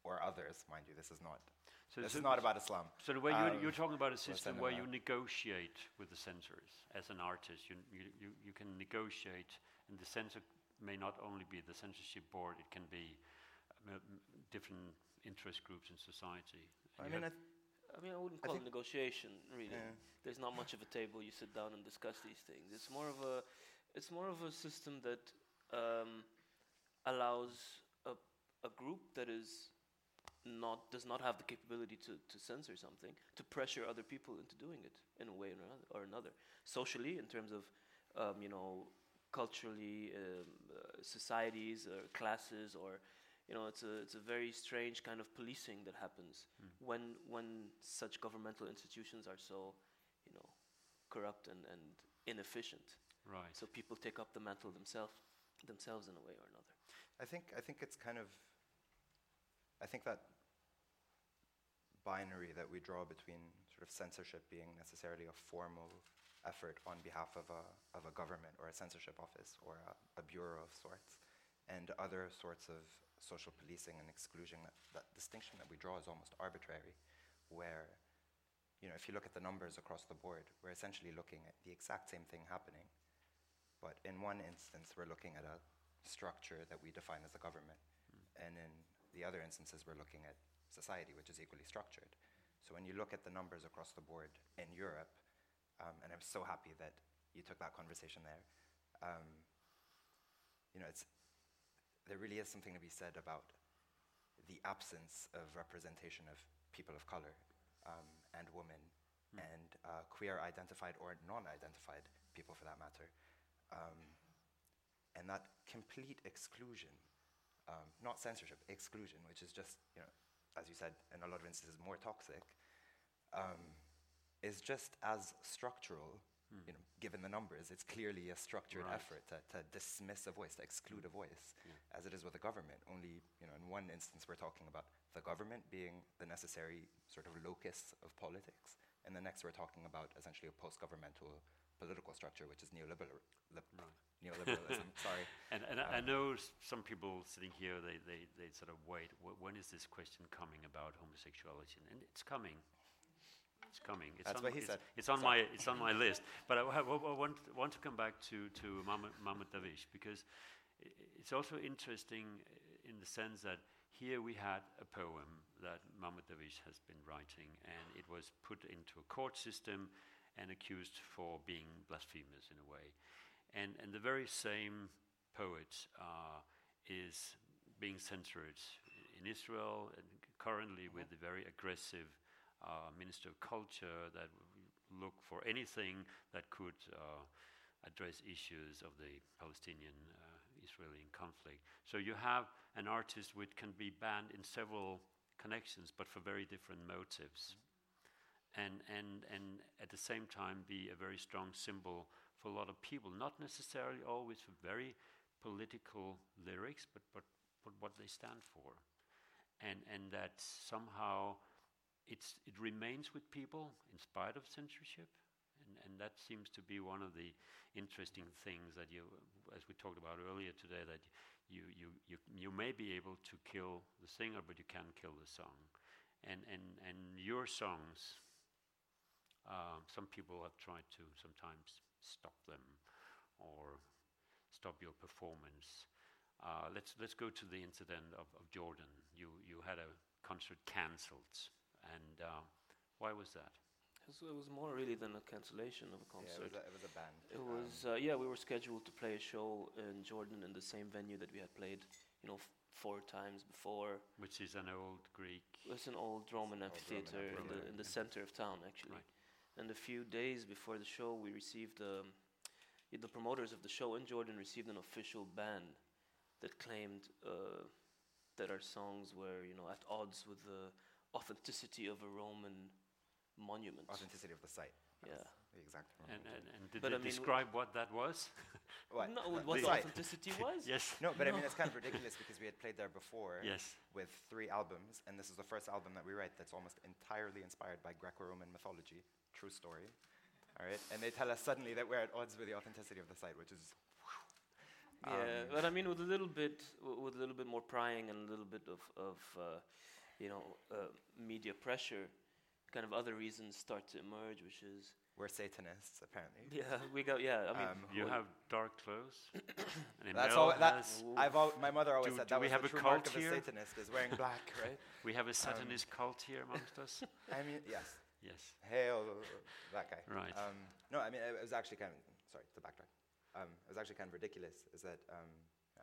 or others, mind you, this is not. So this so is not about Islam. So the way um, you're, you're, talking about a system where you negotiate with the censors as an artist, you, you, you, can negotiate, and the censor may not only be the censorship board; it can be uh, different interest groups in society. I mean, I, th- I mean, I wouldn't call I it negotiation. Really, yeah. there's not much of a table. You sit down and discuss these things. It's more of a it's more of a system that um, allows a, a group that is not does not have the capability to, to censor something to pressure other people into doing it in a way or another, or another. socially in terms of um, you know culturally um, uh, societies or classes or you know it's a it's a very strange kind of policing that happens mm. when when such governmental institutions are so you know corrupt and, and inefficient Right. So people take up the mantle themselves themselves in a way or another. I think I think it's kind of I think that binary that we draw between sort of censorship being necessarily a formal effort on behalf of a, of a government or a censorship office or a, a bureau of sorts, and other sorts of social policing and exclusion, that, that distinction that we draw is almost arbitrary, where, you know, if you look at the numbers across the board, we're essentially looking at the exact same thing happening, but in one instance, we're looking at a structure that we define as a government. Mm. And in the other instances, we're looking at society, which is equally structured. So when you look at the numbers across the board in Europe, um, and I'm so happy that you took that conversation there, um, you know, it's, there really is something to be said about the absence of representation of people of color um, and women mm. and uh, queer identified or non identified people for that matter um, and that complete exclusion, um, not censorship, exclusion, which is just, you know, as you said, in a lot of instances more toxic, um, is just as structural, hmm. you know, given the numbers. It's clearly a structured right. effort to, to, dismiss a voice, to exclude a voice, yeah. as it is with the government. Only, you know, in one instance, we're talking about the government being the necessary sort of locus of politics, and the next, we're talking about essentially a post-governmental political structure, which is neoliberal, li- right. neoliberalism. Sorry. And, and um, I know some people sitting here, they, they, they sort of wait, when is this question coming about homosexuality? And it's coming. It's coming. It's That's on, what he it's, said. It's on my it's on my list. But I, I, I, want want to come back to to Mahmoud Darwish because it's also interesting in the sense that here we had a poem that Mahmoud Darwish has been writing, and it was put into a court system and accused for being blasphemous in a way. And, and the very same poet uh, is being censored in Israel, and currently with the very aggressive uh, Minister of Culture that look for anything that could uh, address issues of the Palestinian uh, Israeli conflict. So you have an artist which can be banned in several connections, but for very different motives and, and, and at the same time be a very strong symbol for a lot of people, not necessarily always for very political lyrics, but, but, but what they stand for. And, and that somehow it's, it remains with people in spite of censorship. And, and that seems to be one of the interesting things that you, as we talked about earlier today, that you, you, you, you may be able to kill the singer, but you can't kill the song. And, and, and your songs, um, some people have tried to sometimes stop them or stop your performance. Uh, let's let's go to the incident of, of Jordan. You you had a concert cancelled, and uh, why was that? it was more really than a cancellation of a concert. Yeah, it was a, it was a band. It Um, was uh, yeah. We were scheduled to play a show in Jordan in the same venue that we had played, you know, f- four times before. Which is an old Greek. It's an old Roman Old Roman amphitheater in the in the yeah. center of town, actually. Right. And a few days before the show, we received um, the promoters of the show in Jordan received an official ban that claimed uh, that our songs were, you know, at odds with the authenticity of a Roman monument. authenticity of the site. Yeah. Exactly. the And, and, and did But they I mean, describe what that was? What? No, what the the authenticity was? yes. No, but I mean, it's kind of ridiculous because we had played there before Yes. with three albums, and this is the first album that we write that's almost entirely inspired by Greco Roman mythology. True story. All right? And they tell us suddenly that we're at odds with the authenticity of the site, which is. Yeah, Um, but I mean, with a little bit, w- with a little bit more prying and a little bit of, of uh, you know, uh, media pressure, kind of other reasons start to emerge, which is, We're Satanists, apparently. yeah, we go, yeah. I mean, Um, You have dark clothes. and That's Emil all. That's has- I've. Al- my mother always Do- said do that we was have the a true mark cult of a here? Satanist is wearing black, right? we have a Satanist cult here amongst us. I mean, yes. Yes. Hail that guy. Right. Um, no, I mean it was actually kind of sorry to backtrack. Um, it was actually kind of ridiculous. Is that um,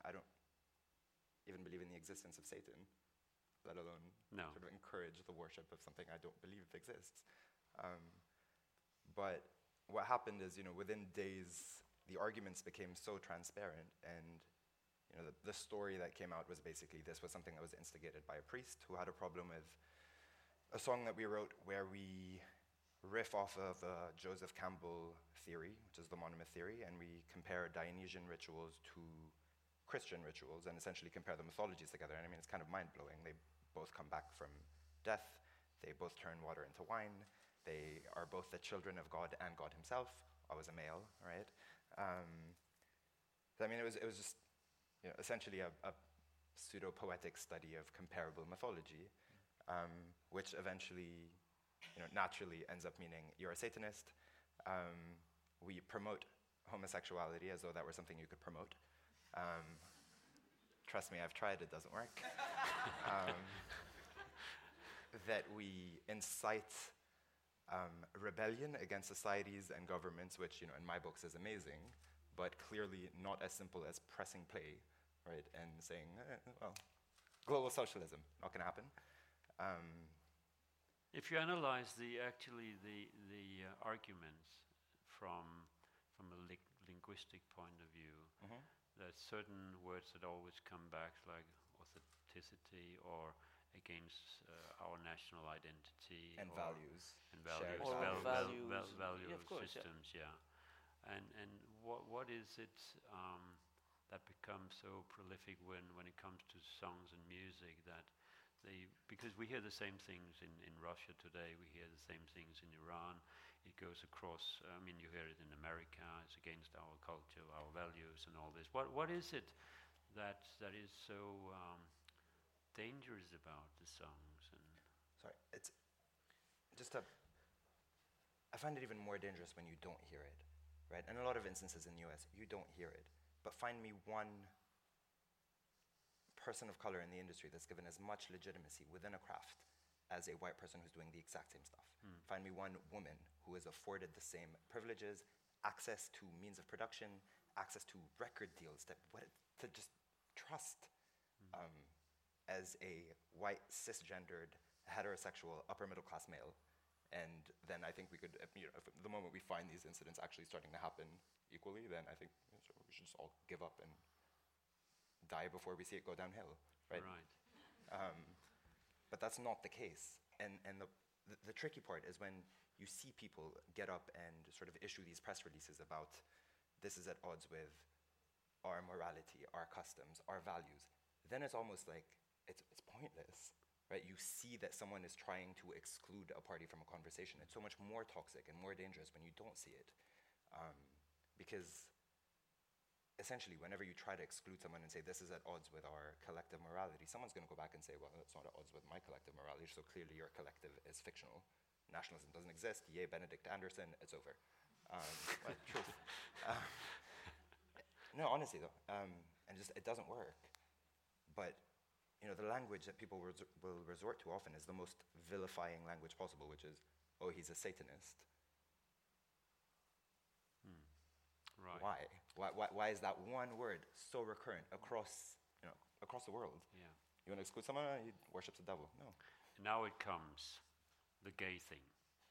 I don't even believe in the existence of Satan, let alone No. sort of encourage the worship of something I don't believe exists. Um, but what happened is, you know, within days, the arguments became so transparent, and you know, the, the story that came out was basically this was something that was instigated by a priest who had a problem with a song that we wrote where we riff off of uh, Joseph Campbell theory, which is the monomyth theory, and we compare Dionysian rituals to Christian rituals and essentially compare the mythologies together. And I mean, it's kind of mind blowing. They both come back from death, they both turn water into wine, they are both the children of God and God Himself, I was a male, right? Um, I mean, it was, it was just you know, essentially a, a pseudo poetic study of comparable mythology, um, which eventually, you know, naturally ends up meaning you're a Satanist. Um, we promote homosexuality as though that were something you could promote. Um, trust me, I've tried, it doesn't work. um, that we incite um, rebellion against societies and governments, which, you know, in my books is amazing, but clearly not as simple as pressing play, right, and saying, eh, well, global socialism, not going to happen. Um, If you analyze the actually the the uh, arguments from from a li- linguistic point of view, mhm. There's certain words that always come back, like authenticity or against uh, our national identity And or values. and shared values, Or val- values val- and- value yeah, of course, yeah. systems, yeah. And and what what is it um, that becomes so prolific when when it comes to songs and music that they because we hear the same things in, in Russia today, we hear the same things in Iran. It goes across. I mean, you hear it in America. It's against our culture, our values, and all this. What what is it that that is so um, dangerous about the songs and Sorry, it's just a. I find it even more dangerous when you don't hear it, right? In a lot of instances in the US, you don't hear it. But find me one person of color in the industry that's given as much legitimacy within a craft as a white person who's doing the exact same stuff. Find me one woman who is afforded the same privileges, access to means of production, access to record deals that what it- to just trust um, as a white cisgendered heterosexual upper middle class male. And then I think we could, you know, if the moment we find these incidents actually starting to happen equally, then I think we should just all give up and die before we see it go downhill, right? Um, but that's not the case. And, and the, the, the tricky part is when you see people get up and sort of issue these press releases about this is at odds with our morality, our customs, our values, then it's almost like it's, it's pointless, right? You see that someone is trying to exclude a party from a conversation. It's so much more toxic and more dangerous when you don't see it. Um, because essentially, whenever you try to exclude someone and say this is at odds with our collective morality, someone's going to go back and say, well, that's not at odds with my collective morality, so clearly your collective is fictional. Nationalism doesn't exist. Yay, Benedict Anderson, it's over. Um, but truth. Um, no, honestly though, um, and just it doesn't work. But you know, the language that people resor- will resort to often is the most vilifying language possible, which is, oh, he's a Satanist. Right. Why? why? Why? Why is that one word so recurrent across, you know, across the world? Yeah. You want to exclude someone? He worships the devil. No, Now it comes, the gay thing.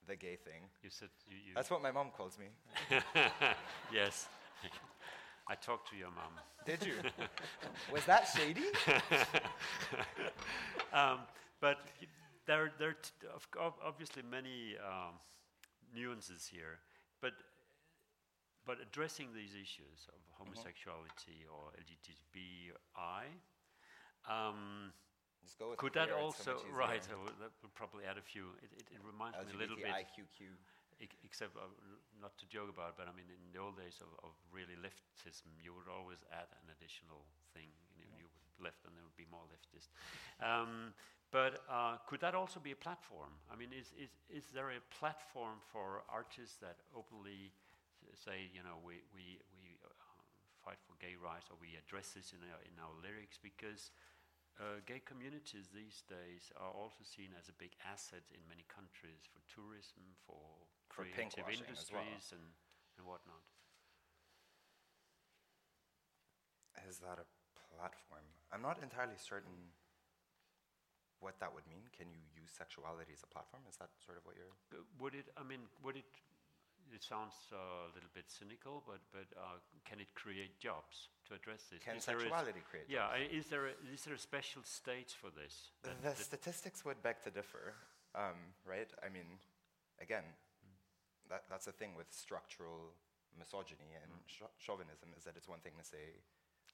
the gay thing. You said you. you That's what my mom calls me. yes. I talked to your mom. Did you? Was that shady? Um, but there, there are t- of co- obviously many um, nuances here, but but addressing these issues of homosexuality or LGBTI, um, Just go with could that also right? So that will probably add a few. It, it, it reminds me a little bit. Ex- Except, uh, not to joke about, but I mean, in the old days of, of really leftism, you would always add an additional thing. You, know, you would left, and there would be more leftist. Um, but uh, could that also be a platform? I mean, is, is, is there a platform for artists that openly say, you know, we, we, we uh, fight for gay rights or we address this in our, in our lyrics? Because uh, gay communities these days are also seen as a big asset in many countries for tourism, for, For creative as well. industries, and, and whatnot. Is that a platform? I'm not entirely certain what that would mean. Can you use sexuality as a platform? Is that sort of what you're? Uh, Would it? I mean, would it? It sounds uh, a little bit cynical, but but uh, can it create jobs to address this? Can Is there a sexuality create Yeah. jobs? Is there a, is there a special stage for this? The, the statistics would beg to differ, um, right? I mean, again, that, that's the thing with structural misogyny and chau- chauvinism is that it's one thing to say,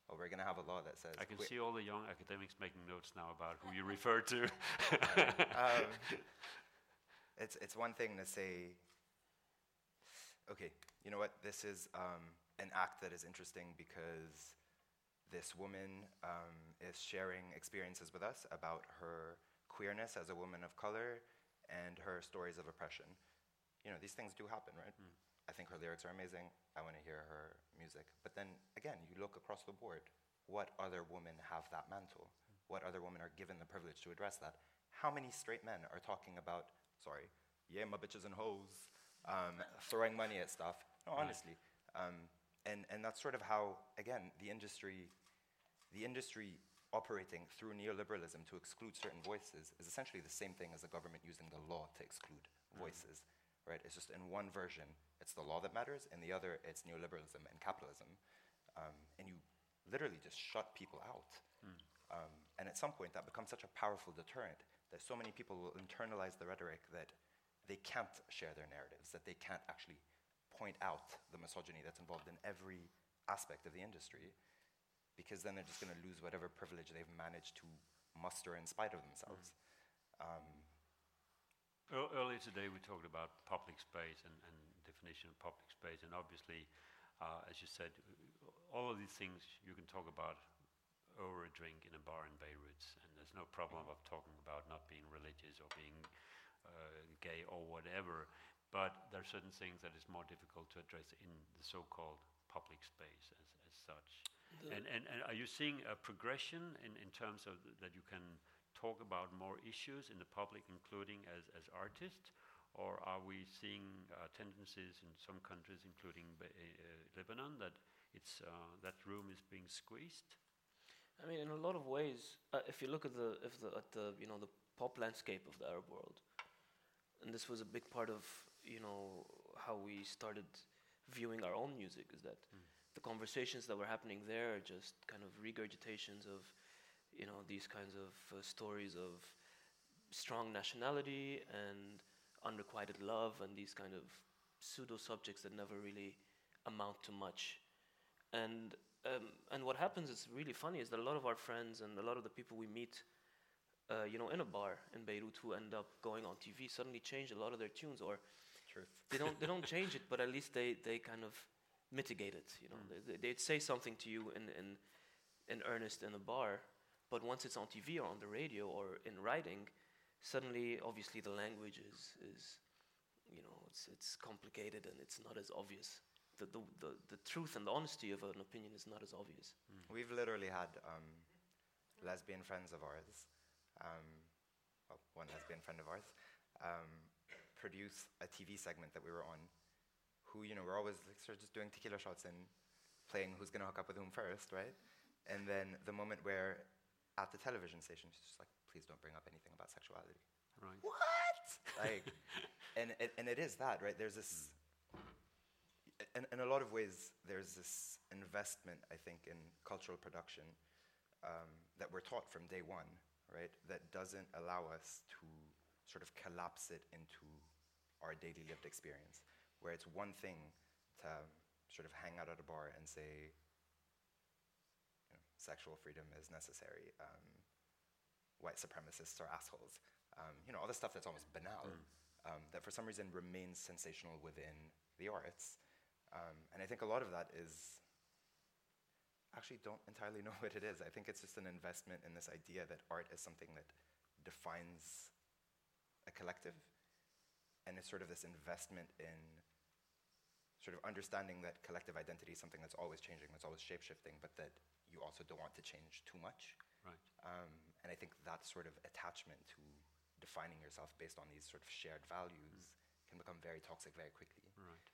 oh, we're going to have a law that says. I can see all the young academics making notes now about who you refer to. um, it's, it's one thing to say, okay, you know what, this is um, an act that is interesting because this woman um, is sharing experiences with us about her queerness as a woman of color and her stories of oppression. You know, these things do happen, right? I think her lyrics are amazing. I want to hear her music. But then again, you look across the board. What other women have that mantle? What other women are given the privilege to address that? How many straight men are talking about, sorry, yeah, my bitches and hoes, um, throwing money at stuff? No, honestly. Um, and, and that's sort of how, again, the industry, the industry operating through neoliberalism to exclude certain voices is essentially the same thing as the government using the law to exclude voices, right? It's just in one version, it's the law that matters, in the other, it's neoliberalism and capitalism. Um, and you literally just shut people out. Um, and at some point, that becomes such a powerful deterrent that so many people will internalize the rhetoric that they can't share their narratives, that they can't actually point out the misogyny that's involved in every aspect of the industry, because then they're just going to lose whatever privilege they've managed to muster in spite of themselves. Um, Earlier today, we talked about public space and, and definition of public space, and obviously, uh, as you said, all of these things you can talk about over a drink in a bar in Beirut, and there's no problem of talking about not being religious or being gay or whatever. But there are certain things that is more difficult to address in the so-called public space as, as such. And, and, and are you seeing a progression in, in terms of th- that you can talk about more issues in the public, including as, as artists? Or are we seeing uh, tendencies in some countries, including Ba- uh, Lebanon, that it's, uh, that room is being squeezed? I mean, in a lot of ways, uh, if you look at the if the at the you know the pop landscape of the Arab world, and this was a big part of you know how we started viewing our own music, is that the conversations that were happening there are just kind of regurgitations of you know these kinds of uh, stories of strong nationality and unrequited love and these kind of pseudo subjects that never really amount to much. And um, and what happens is really funny is that a lot of our friends and a lot of the people we meet, uh, you know, in a bar in Beirut who end up going on TV suddenly change a lot of their tunes, or truth. they don't they don't change it, but at least they, they kind of mitigate it. You know, they, they, they'd say something to you in, in in earnest in a bar, but once it's on TV or on the radio or in writing, suddenly obviously the language is is you know it's it's complicated and it's not as obvious. The, the, the, the truth and the honesty of an opinion is not as obvious. We've literally had um, lesbian friends of ours, um, well, one lesbian friend of ours, um, produce a TV segment that we were on, who you know we're always like, sort of just doing tequila shots and playing who's gonna hook up with whom first, right? And then the moment where at the television station, she's just like, please don't bring up anything about sexuality. Right. What? like, and it, and it is that, right? There's this. In, in a lot of ways, there's this investment, I think, in cultural production um, that we're taught from day one, right? That doesn't allow us to sort of collapse it into our daily lived experience. Where it's one thing to sort of hang out at a bar and say, you know, sexual freedom is necessary. Um, white supremacists are assholes. Um, you know, all the stuff that's almost banal, mm. um, that for some reason remains sensational within the arts. Um, and I think a lot of that is actually don't entirely know what it is. I think it's just an investment in this idea that art is something that defines a collective, and it's sort of this investment in sort of understanding that collective identity is something that's always changing, that's always shape shifting, but that you also don't want to change too much. Right. Um, and I think that sort of attachment to defining yourself based on these sort of shared values mm. can become very toxic very quickly. Right.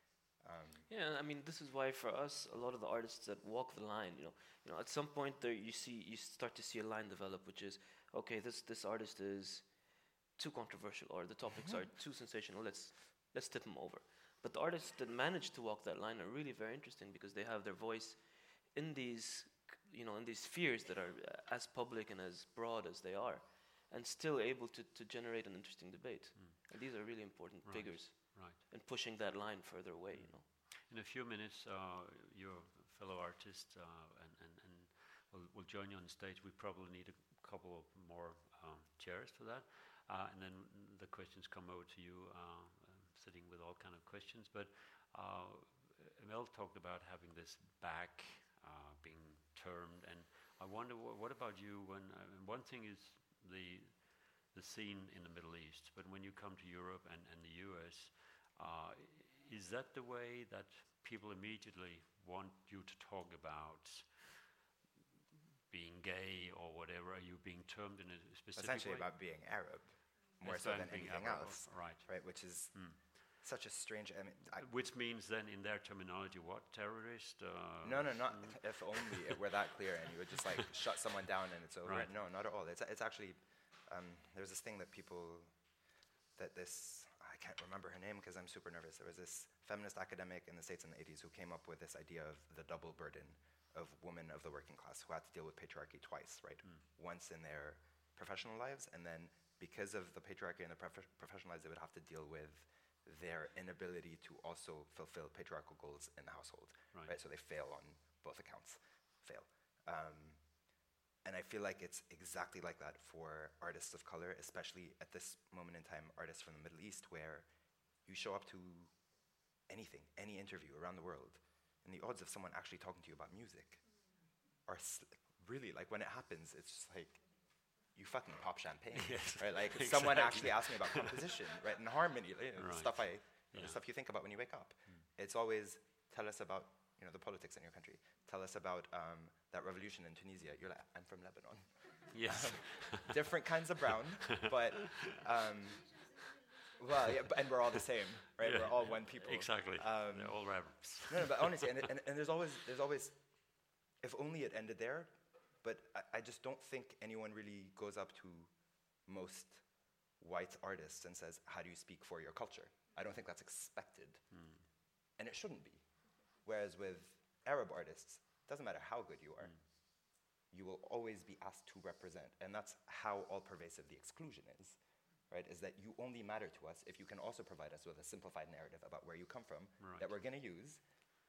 Um, yeah, I mean, this is why for us, a lot of the artists that walk the line, you know, you know, at some point there, you see, you start to see a line develop, which is, okay, this this artist is too controversial, or the topics are too sensational. Let's let's tip them over. But the artists that manage to walk that line are really very interesting because they have their voice in these, you know, in these spheres that are as public and as broad as they are, and still able to, to generate an interesting debate. Mm. And these are really important right. figures. Right. And pushing that line further away, mm. you know. In a few minutes, uh, your fellow artist uh, and, and, and will will join you on stage. We probably need a couple of more um, chairs for that. Uh, and then the questions come over to you, uh, sitting with all kind of questions. But uh, Emel talked about having this back uh, being termed, and I wonder wh- what about you? When uh, one thing is the the scene in the Middle East, but when you come to Europe and, and the US, uh, is that the way that people immediately want you to talk about being gay or whatever? Are you being termed in a specific Essentially way? about being Arab, more so than anything Arab, else. Right. Right, which is mm. such a strange. I mean, I which means then, in their terminology, what terrorist? Uh, no, no, not mm. if only it were that clear, and you would just like shut someone down and it's over. Right. No, not at all. It's it's actually um, there's this thing that people that this can't remember her name because I'm super nervous. There was this feminist academic in the States in the 80s who came up with this idea of the double burden of women of the working class who had to deal with patriarchy twice, right? Mm. Once in their professional lives, and then because of the patriarchy and the prof- professional lives, they would have to deal with their inability to also fulfill patriarchal goals in the household, right? right? So they fail on both accounts, fail. Um, and I feel like it's exactly like that for artists of color, especially at this moment in time, artists from the Middle East, where you show up to anything, any interview around the world, and the odds of someone actually talking to you about music are really like when it happens, it's just like you fucking pop champagne, yes, right? Like exactly. someone actually asked me about composition, right, and harmony, right. stuff I, yeah. stuff you think about when you wake up. Mm. It's always tell us about you know the politics in your country. Tell us about um, that revolution in Tunisia. You're like, I'm from Lebanon. Yes. Different kinds of brown, but um, well, yeah, and we're all the same, right? Yeah. We're all one people. Exactly. Um, They're all rabbits. no, no, but honestly, and, and, and, there's always, there's always, if only it ended there, but I, I, just don't think anyone really goes up to most white artists and says, "How do you speak for your culture?" I don't think that's expected, mm. and it shouldn't be. Whereas with Arab artists, it doesn't matter how good you are. Mm. You will always be asked to represent, and that's how all pervasive the exclusion is right, is that you only matter to us if you can also provide us with a simplified narrative about where you come from right. that we're going to use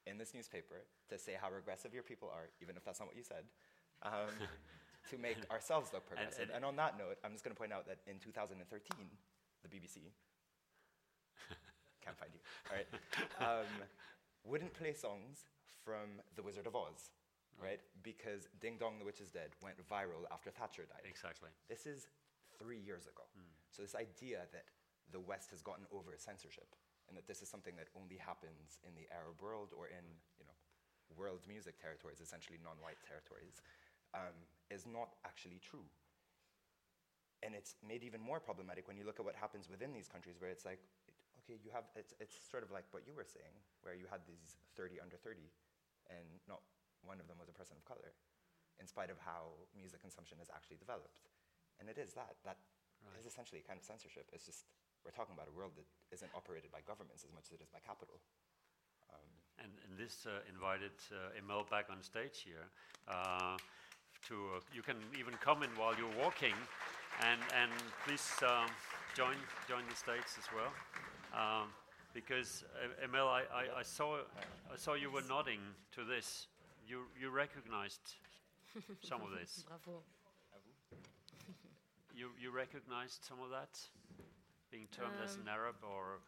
in this newspaper to say how regressive your people are, even if that's not what you said, um, to make ourselves look progressive. And, and, and, on that note, I'm just going to point out that in 2013, the BBC, can't find you, all right, um, wouldn't play songs from The Wizard of Oz. Right? Because Ding Dong the Witch is Dead went viral after Thatcher died. Exactly. This is three years ago. Mm. So this idea that the West has gotten over censorship and that this is something that only happens in the Arab world or in you know world music territories, essentially non-white territories, um, is not actually true. And it's made even more problematic when you look at what happens within these countries, where it's like okay, you have, it's, it's sort of like what you were saying, where you had these 30 under 30, and not one of them was a person of color, in spite of how music consumption has actually developed. And it is that. That right. is essentially kind of censorship. It's just, we're talking about a world that isn't operated by governments as much as it is by capital. Um, and, and, this uh, invited uh, Emel back on stage here. Uh, to uh, you can even comment while you're walking, and and please um, join join the stage as well. Um, because uh, Emel, I, I, I, saw I saw you were nodding to this. You you recognized some of this. Bravo. You you recognized some of that, being termed um, as an um, Arab or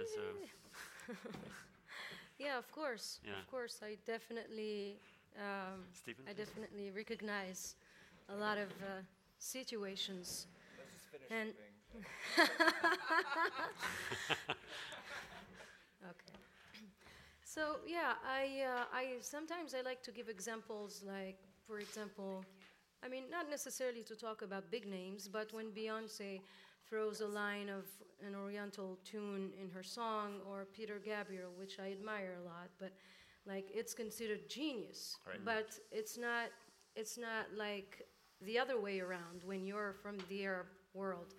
as a. yeah, of course. Yeah. Of course, I definitely. Um, Stephen, I definitely recognize a lot of uh, situations. and okay. So yeah, I uh, I sometimes I like to give examples like, for example, I mean not necessarily to talk about big names, but when Beyonce throws a line of an Oriental tune in her song, or Peter Gabriel, which I admire a lot, but like it's considered genius, right. but it's not. It's not like the other way around when you're from the Arab world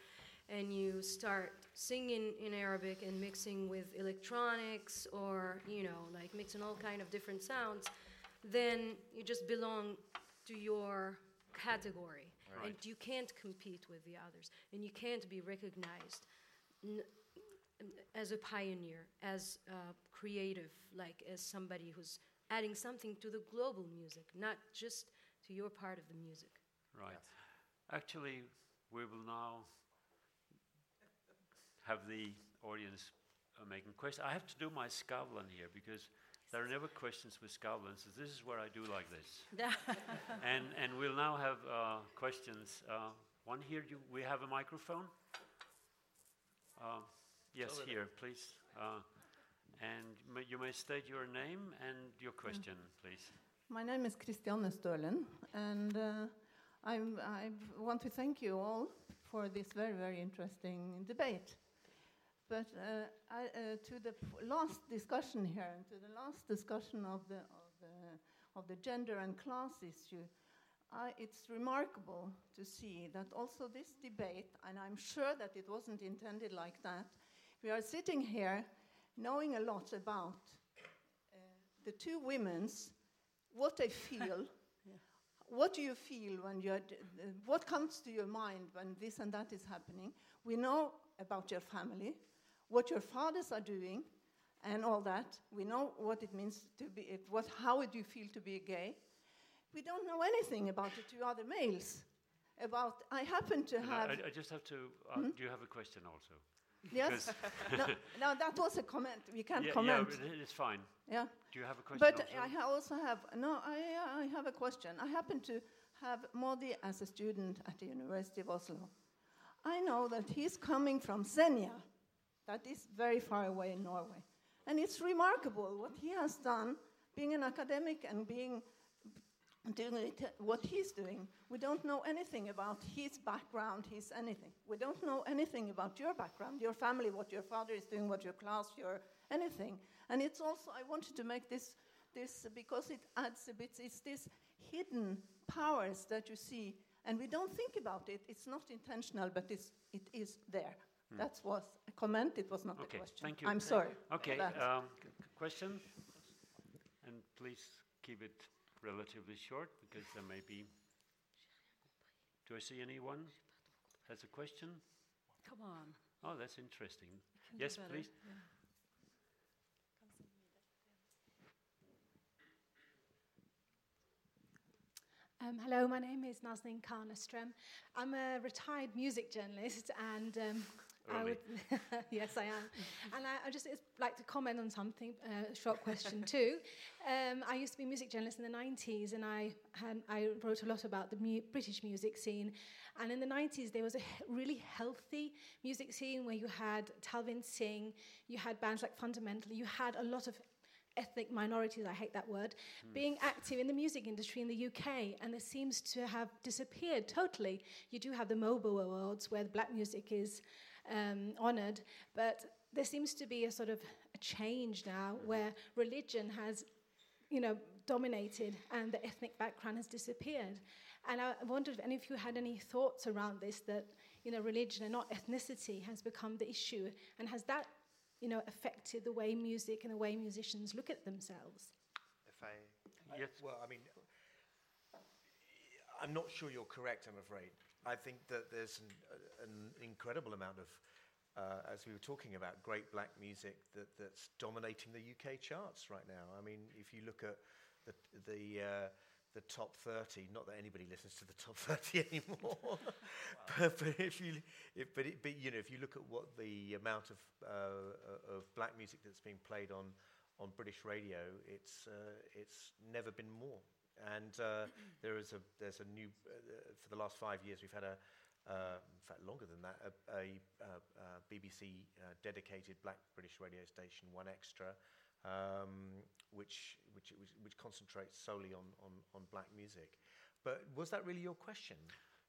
and you start singing in Arabic and mixing with electronics or you know like mixing all kind of different sounds, then you just belong to your category right. and you can't compete with the others and you can't be recognized n- as a pioneer, as a creative, like as somebody who's adding something to the global music, not just to your part of the music. Right. Yes. Actually, we will now have the audience uh, making questions. I have to do my Skavlan here because there are never questions with Skavlan, so this is where I do like this. and, and we'll now have uh, questions. Uh, one here, do we have a microphone? Uh, yes, here, please. Uh, and you may state your name and your question, please. My name is Christiane Stølen, and uh, I want to thank you all for this very, very interesting debate. But uh, I, uh, to the last discussion here, and to the last discussion of the, of the, of the gender and class issue, I, it's remarkable to see that also this debate, and I'm sure that it wasn't intended like that, we are sitting here knowing a lot about uh, the two women's, what they feel. yeah. What do you feel when you're, d- what comes to your mind when this and that is happening? We know about your family what your fathers are doing and all that. We know what it means to be, what, how would you feel to be gay. We don't know anything about the two other males. About, I happen to and have. I, I, just have to. Uh, hmm? Do you have a question also? Yes. no, no, that was a comment. We can't yeah, comment. Yeah, it's fine. Yeah. Do you have a question? But also? I ha also have no. I, I have a question. I happen to have Moddi as a student at the University of Oslo. I know that he's coming from Senja, that is very far away in Norway. And it's remarkable what he has done, being an academic and being doing it, what he's doing. We don't know anything about his background, his anything. We don't know anything about your background, your family, what your father is doing, what your class, your anything. And it's also, I wanted to make this, this because it adds a bit, it's this hidden powers that you see, and we don't think about it. It's not intentional, but it's, it is there. Hmm. That was a comment, it was not okay, a question. Thank you. I'm sorry. Okay, um, question? And please keep it relatively short because there may be. Do I see anyone has a question? Come on. Oh, that's interesting. Yes, please. Yeah. Um, hello, my name is Nazneen Carneström. I'm a retired music journalist and um, I would, yes, I am. and I, I just like to comment on something, a uh, short question too. Um, I used to be a music journalist in the 90s, and I, had, I wrote a lot about the mu- British music scene. And in the 90s, there was a he- really healthy music scene where you had Talvin Singh, you had bands like Fundamental, you had a lot of ethnic minorities, I hate that word, mm. being active in the music industry in the UK, and it seems to have disappeared totally. You do have the MOBO Awards where black music is um, honored. But there seems to be a sort of a change now where religion has, you know, dominated and the ethnic background has disappeared. And I wondered if any of you had any thoughts around this that, you know, religion and not ethnicity has become the issue. And has that, you know, affected the way music and the way musicians look at themselves? If I. Yes. Well, I mean, I'm not sure you're correct, I'm afraid. I think that there's an, an incredible amount of, uh, as we were talking about, great black music that, that's dominating the UK charts right now. I mean, if you look at the, the, uh, the top 30, not that anybody listens to the top 30 anymore, but, but, if you, if, but, it, but, you know, if you look at what the amount of, uh, of black music that's being played on, on British radio, it's, uh, it's never been more. And uh, there is a, there's a new, uh, for the last five years, we've had a, uh, in fact, longer than that, a, a, a BBC uh, dedicated black British radio station, One Extra, um, which, which, which, which, concentrates solely on, on, on black music. But was that really your question?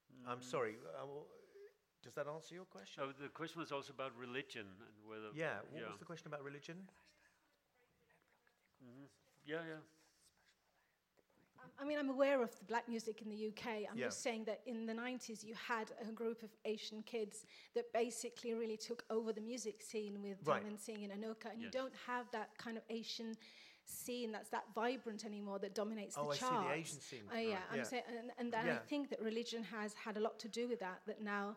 Mm. I'm sorry. Uh, does that answer your question? Oh, the question was also about religion and whether. Yeah. What yeah. was the question about religion? Mm-hmm. Yeah, yeah. I mean, I'm aware of the black music in the UK. I'm yeah. just saying that in the 90s, you had a group of Asian kids that basically really took over the music scene with right. Tang Singh and Anoka, and yes. you don't have that kind of Asian scene that's that vibrant anymore that dominates oh, the I charts. Oh, I see the Asian scene. Uh, yeah, right. I'm yeah. saying, and, and yeah. I think that religion has had a lot to do with that. That now,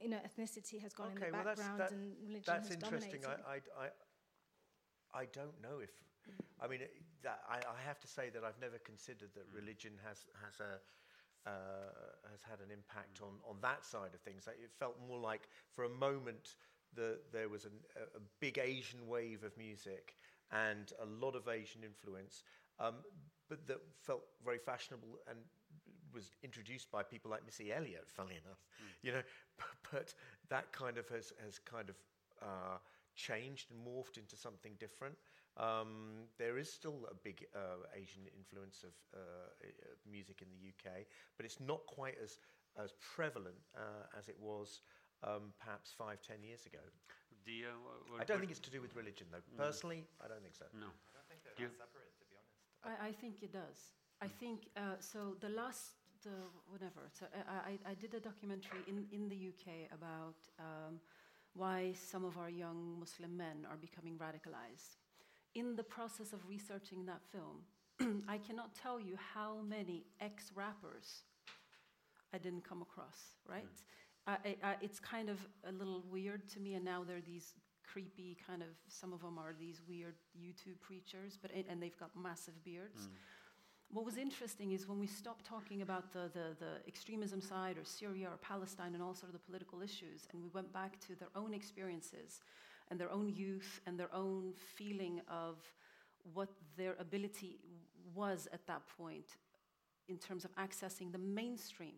you know, ethnicity has gone okay, in the well background that, and religion that's has interesting. dominated. I, I, I, I don't know if I mean, that, I, I, have to say that I've never considered that mm. religion has, has, a, uh, has had an impact on, on that side of things. It felt more like, for a moment, the, there was an, a, a, big Asian wave of music and a lot of Asian influence, um, but that felt very fashionable and was introduced by people like Missy Elliott, funnily enough. Mm. You know, but, but, that kind of has, has kind of uh, changed and morphed into something different. Um, there is still a big uh, Asian influence of uh, uh music in the UK, but it's not quite as, as prevalent uh, as it was um, perhaps five, ten years ago. The, uh, I don't think it's to do with religion, though. Mm. Personally, I don't think so. No. I don't think they're separate, to be honest. I, I think it does. I think so. The last the whatever. So I, I, I, did a documentary in, in the UK about um, why some of our young Muslim men are becoming radicalized in the process of researching that film, I cannot tell you how many ex rappers I didn't come across, right? Mm. I, I, it's kind of a little weird to me, and now there are these creepy kind of, some of them are these weird YouTube preachers, but and they've got massive beards. Mm. What was interesting is when we stopped talking about the, the, the, extremism side or Syria or Palestine and all sort of the political issues, and we went back to their own experiences and their own youth and their own feeling of what their ability was at that point in terms of accessing the mainstream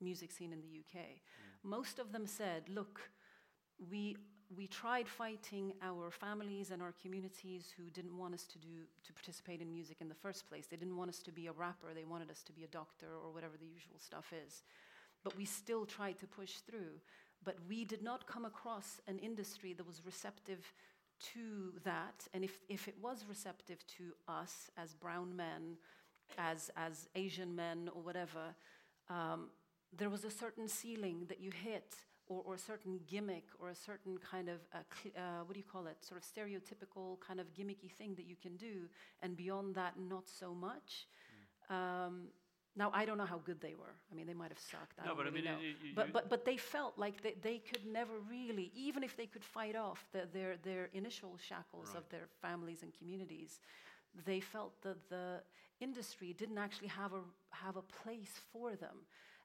music scene in the UK. Mm. Most of them said, look, we, we tried fighting our families and our communities who didn't want us to, do, to participate in music in the first place. They didn't want us to be a rapper, they wanted us to be a doctor or whatever the usual stuff is. But we still tried to push through. But we did not come across an industry that was receptive to that. And if, if it was receptive to us as brown men, as, as Asian men, or whatever, um, there was a certain ceiling that you hit, or, or a certain gimmick, or a certain kind of, uh, uh, what do you call it, sort of stereotypical kind of gimmicky thing that you can do. And beyond that, not so much. Mm. Um, now I don't know how good they were. I mean, they might have sucked. I no, but really I mean, you, you, but but but they felt like they, they could never really, even if they could fight off the, their their initial shackles right. of their families and communities, they felt that the industry didn't actually have a have a place for them,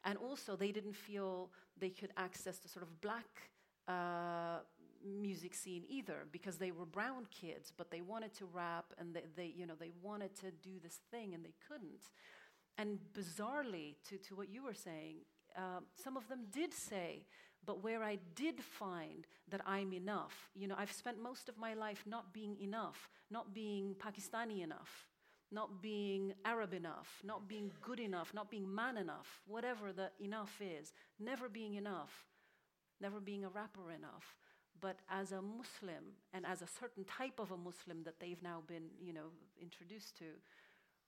and also they didn't feel they could access the sort of black. Uh, music scene either because they were brown kids but they wanted to rap and they, they you know they wanted to do this thing and they couldn't and bizarrely, to, to what you were saying, uh, some of them did say, but where I did find that I'm enough, you know, I've spent most of my life not being enough, not being Pakistani enough, not being Arab enough, not being good enough, not being man enough, whatever the enough is, never being enough. never being a rapper enough. But as a Muslim and as a certain type of a Muslim that they've now been, you know, introduced to,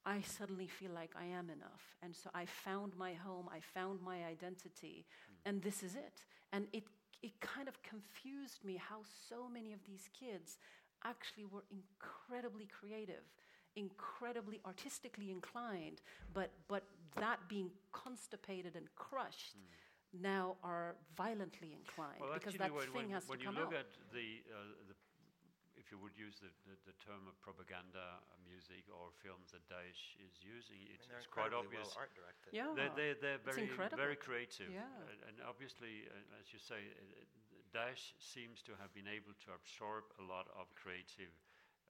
I suddenly feel like I am enough. And so I found my home, I found my identity, mm. and this is it. And it, it kind of confused me how so many of these kids actually were incredibly creative, incredibly artistically inclined, but, but that being constipated and crushed. Mm now are violently inclined well, because that thing when, has when to come you look out. at the, uh, the if you would use the, the, the, term of propaganda uh, music or films that Daesh is using, it's, I mean, it's quite obvious. Well art directed. Yeah, they're, they're, they're very, very creative. Yeah. Uh, and obviously, uh, as you say, uh, Daesh seems to have been able to absorb a lot of creative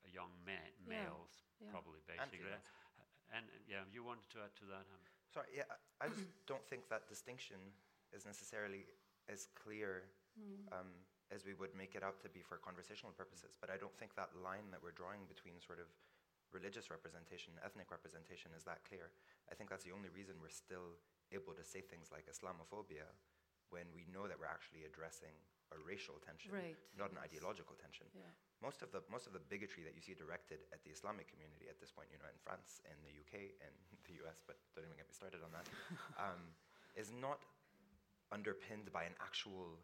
uh, young ma- males, yeah. probably, basically. And, and, yeah, you wanted to add to that? Um. Sorry, yeah, I just don't think that distinction is necessarily as clear mm. um, as we would make it out to be for conversational purposes. But I don't think that line that we're drawing between sort of religious representation, ethnic representation, is that clear. I think that's the only reason we're still able to say things like Islamophobia when we know that we're actually addressing a racial tension, right. not an ideological tension. Yeah. Most of the most of the bigotry that you see directed at the Islamic community at this point, you know, in France, in the UK, in the US, but don't even get me started on that, um, is not underpinned by an actual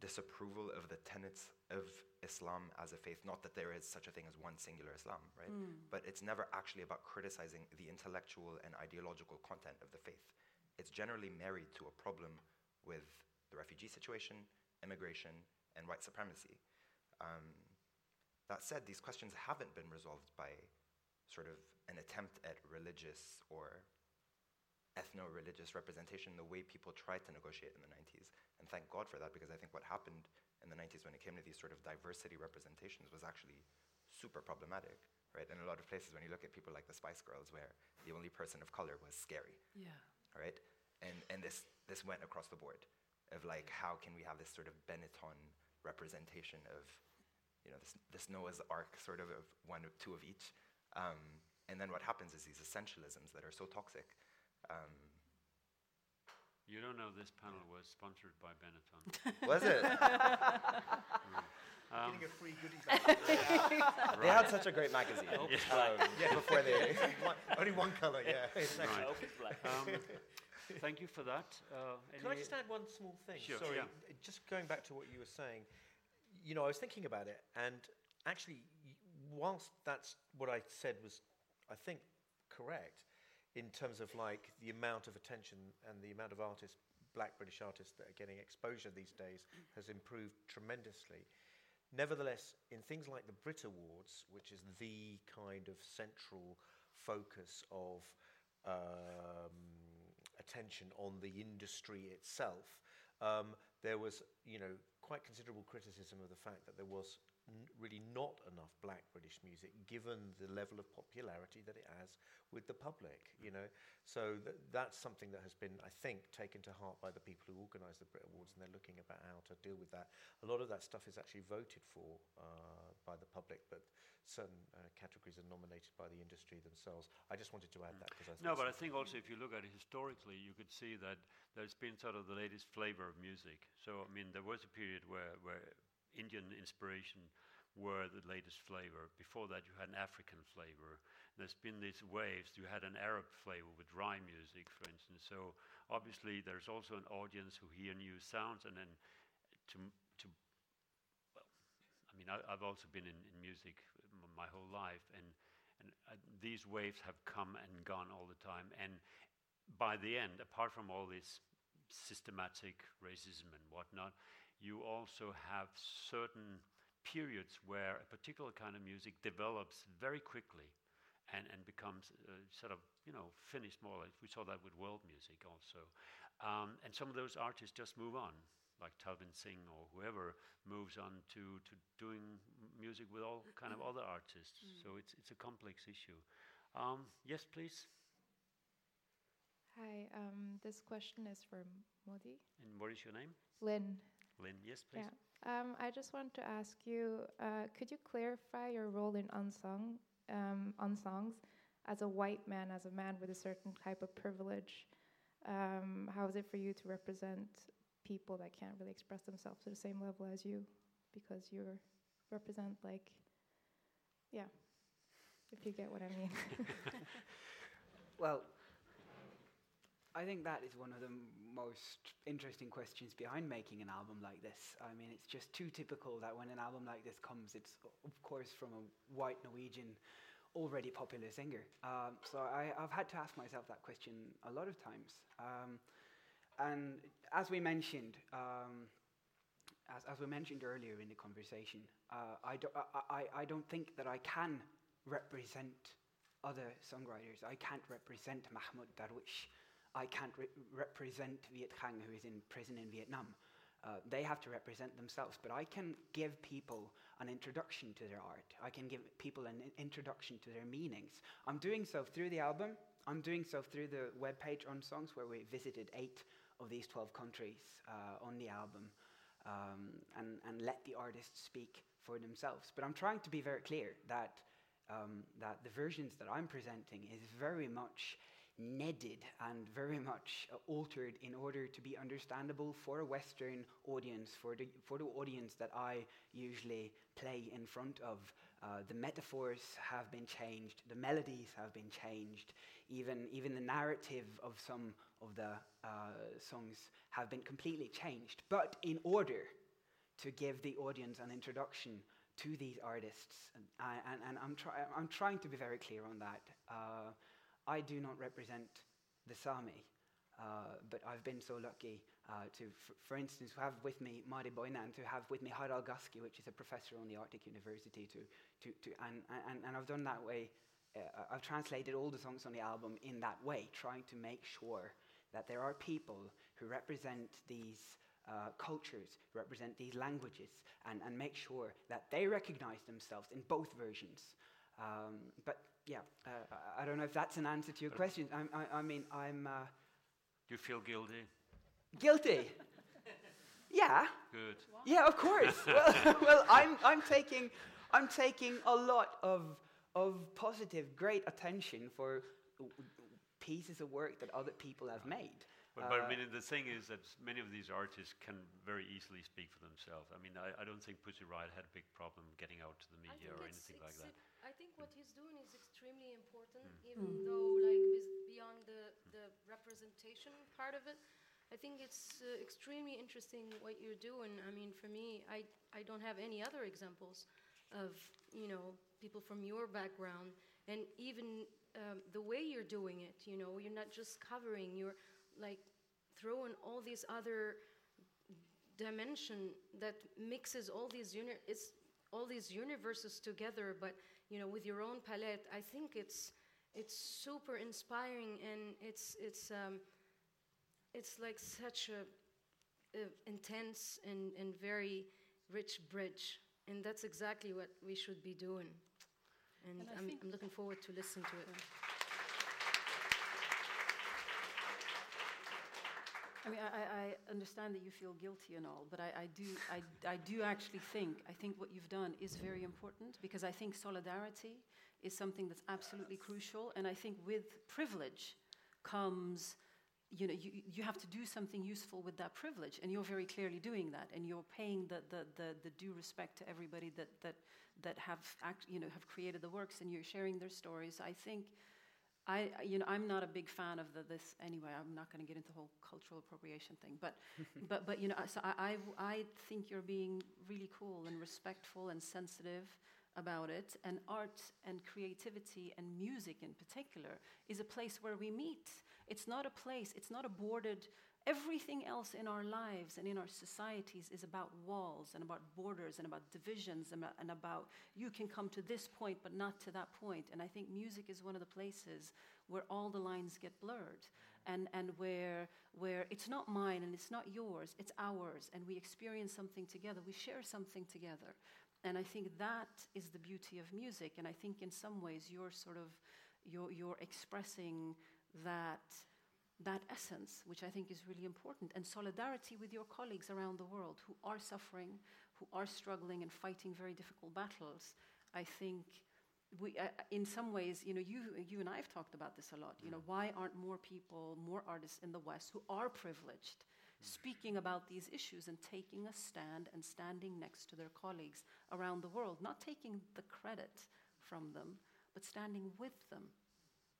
disapproval of the tenets of Islam as a faith. Not that there is such a thing as one singular Islam, right? Mm. But it's never actually about criticizing the intellectual and ideological content of the faith. It's generally married to a problem with the refugee situation, immigration, and white supremacy. Um, that said, these questions haven't been resolved by sort of an attempt at religious or ethno-religious representation the way people tried to negotiate in the 90s. And thank God for that, because I think what happened in the 90s when it came to these sort of diversity representations was actually super problematic, right? In a lot of places, when you look at people like the Spice Girls, where the only person of color was scary, yeah, right? And and this this went across the board, of like how can we have this sort of Benetton representation of, you know, this this Noah's Ark sort of of one of two of each, um, and then what happens is these essentialisms that are so toxic um, you don't know this panel was sponsored by Benetton. was it? um, Getting a free goodie bag. right. They had such a great magazine. Yeah, um, yeah before they one, only one color. Yeah, exactly. Right. Um, thank you for that. Uh, Can I just add one small thing? Sure, Sorry, yeah. just going back to what you were saying. You know, I was thinking about it, and actually, whilst that's what I said was, I think, correct in terms of like the amount of attention and the amount of artists, black British artists that are getting exposure these days has improved tremendously. Nevertheless, in things like the Brit Awards, which is the kind of central focus of um, attention on the industry itself, um, there was, you know, quite considerable criticism of the fact that there was really not enough black British music, given the level of popularity that it has with the public. You know, so th- that's something that has been, I think, taken to heart by the people who organise the Brit Awards, and they're looking about how to deal with that. A lot of that stuff is actually voted for uh, by the public, but certain uh, categories are nominated by the industry themselves. I just wanted to add that because I no, but I think also if you look at it historically, you could see that there's been sort of the latest flavour of music. So I mean, there was a period where where Indian inspiration were the latest flavor. Before that, you had an African flavor. There's been these waves. You had an Arab flavor with raï music, for instance. So obviously, there's also an audience who hear new sounds, and then to to well, I mean, I, have also been in, in music my whole life, and and uh, these waves have come and gone all the time. And by the end, apart from all this systematic racism and whatnot, you also have certain periods where a particular kind of music develops very quickly and, and becomes uh, sort of, you know, finished more. Like we saw that with world music also. Um, and some of those artists just move on, like Talvin Singh or whoever moves on to, to doing music with all kind of other artists. Mm. So it's, it's a complex issue. Um, yes, please. Hi, um, this question is for Moddi. And what is your name? Lynn. Lynn, yes, please. Yeah. Um, I just want to ask you, uh, could you clarify your role in unsung, um, unsongs as a white man, as a man with a certain type of privilege? Um, how is it for you to represent people that can't really express themselves to the same level as you because you represent like yeah if you get what i mean well I think that is one of the most interesting questions behind making an album like this. I mean, it's just too typical that when an album like this comes, it's of course from a white Norwegian, already popular singer. Um, so I, have had to ask myself that question a lot of times. Um, and as we mentioned, um, as, as, we mentioned earlier in the conversation, uh, I, do, I, I don't think that I can represent other songwriters. I can't represent Mahmoud Darwish. I can't re- represent Viet Khang, who is in prison in Vietnam. Uh, they have to represent themselves, but I can give people an introduction to their art. I can give people an introduction to their meanings. I'm doing so through the album. I'm doing so through the webpage Unsongs where we visited eight of these 12 countries uh, on the album um, and, and let the artists speak for themselves. But I'm trying to be very clear that, um, that the versions that I'm presenting is very much kneaded and very much altered in order to be understandable for a Western audience, for the, for the audience that I usually play in front of. Uh, the metaphors have been changed, the melodies have been changed, even, even the narrative of some of the uh, songs have been completely changed. But in order to give the audience an introduction to these artists, and, and, and I'm, try, I'm trying to be very clear on that. Uh, I do not represent the Sami, uh, but I've been so lucky uh, to, f- for instance, have with me Mari Boine, to have with me Harald Gaski, which is a professor on the Arctic University, to, to, to, and, and, and I've done that way. Uh, I've translated all the songs on the album in that way, trying to make sure that there are people who represent these uh, cultures, represent these languages, and, and make sure that they recognize themselves in both versions. Um, but yeah, uh, I don't know if that's an answer to your question. I, I, I mean, I'm. Uh, Do you feel guilty? Guilty. yeah. Good. Yeah, of course. well, well, I'm, I'm taking, I'm taking a lot of, of positive, great attention for pieces of work that other people have made. But, but I uh, mean, the thing is that many of these artists can very easily speak for themselves. I mean, I, I don't think Pussy Riot had a big problem getting out to the media or anything like that. I think what he's doing is extremely important, mm. even mm. though, like, beyond the, the representation part of it, I think it's uh, extremely interesting what you're doing. I mean, for me, I, I don't have any other examples of, you know, people from your background. And even um, the way you're doing it, you know, you're not just covering, you're like throw in all these other dimension that mixes all these uni- it's all these universes together but you know with your own palette i think it's it's super inspiring and it's it's um, it's like such a, a intense and, and very rich bridge. And that's exactly what we should be doing. And, and I'm, I'm looking forward to listen to it I mean, I, I, understand that you feel guilty and all, but I, I do, I, I do actually think, I think what you've done is very important because I think solidarity is something that's absolutely crucial, and I think with privilege comes, you know, you, you have to do something useful with that privilege, and you're very clearly doing that, and you're paying the, the, the, the due respect to everybody that, that, that have, act, you know, have created the works, and you're sharing their stories. I think I, you know, I'm not a big fan of the, this anyway. I'm not going to get into the whole cultural appropriation thing, but, but, but you know, so I, I, I think you're being really cool and respectful and sensitive about it. And art and creativity and music in particular is a place where we meet. It's not a place. It's not a boarded Everything else in our lives and in our societies is about walls and about borders and about divisions and, and about you can come to this point but not to that point. And I think music is one of the places where all the lines get blurred and, and where, where it's not mine and it's not yours, it's ours. And we experience something together, we share something together. And I think that is the beauty of music. And I think in some ways you're sort of you're, you're expressing that that essence, which I think is really important, and solidarity with your colleagues around the world who are suffering, who are struggling and fighting very difficult battles. I think we, uh, in some ways, you know, you, you and I have talked about this a lot. You know, why aren't more people, more artists in the West who are privileged speaking about these issues and taking a stand and standing next to their colleagues around the world, not taking the credit from them, but standing with them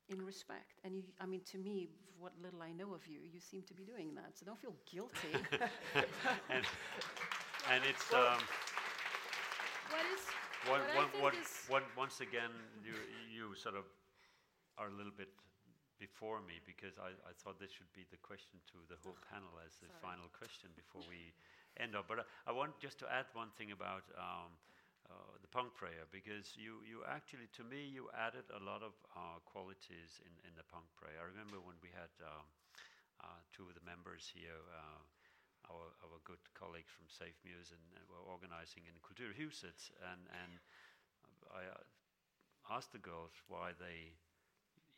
in respect. And you, I mean, to me, what little I know of you, you seem to be doing that. So don't feel guilty. and, and, it's. Um, what is. What, what, what, what, once again, you, you sort of are a little bit before me because I, I thought this should be the question to the whole panel as the Sorry. final question before we end up. But I, I, want just to add one thing about um, uh, the punk prayer because you, you actually, to me, you added a lot of uh, qualities in, in the punk prayer. I remember when we had um, uh, two of the members here. Uh, our, our good colleagues from Freemuse and, and were organizing in Kulturhuset and, and I uh, asked the girls why they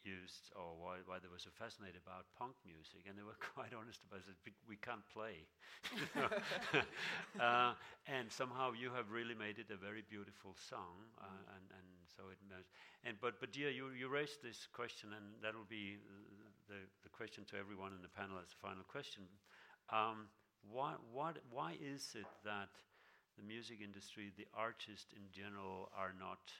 used or why, why they were so fascinated about punk music, and they were quite honest about it. We can't play, uh, and somehow you have really made it a very beautiful song, uh, mm. and and so it. And but but Deeyah, you you raised this question, and that will be the the question to everyone in the panel as the final question. Um, why what why is it that the music industry, the artists in general, are not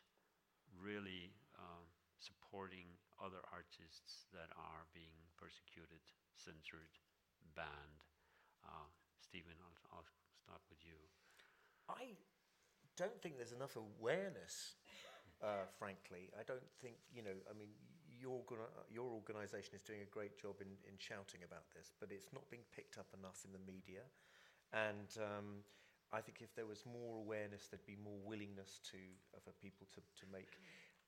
really uh, supporting other artists that are being persecuted, censored, banned. Uh, Stephen, I'll, I'll, start with you. I don't think there's enough awareness, uh, frankly. I don't think, you know, I mean, your, your organisation is doing a great job in, in shouting about this, but it's not being picked up enough in the media. And um, I think if there was more awareness, there'd be more willingness to, for people to, to make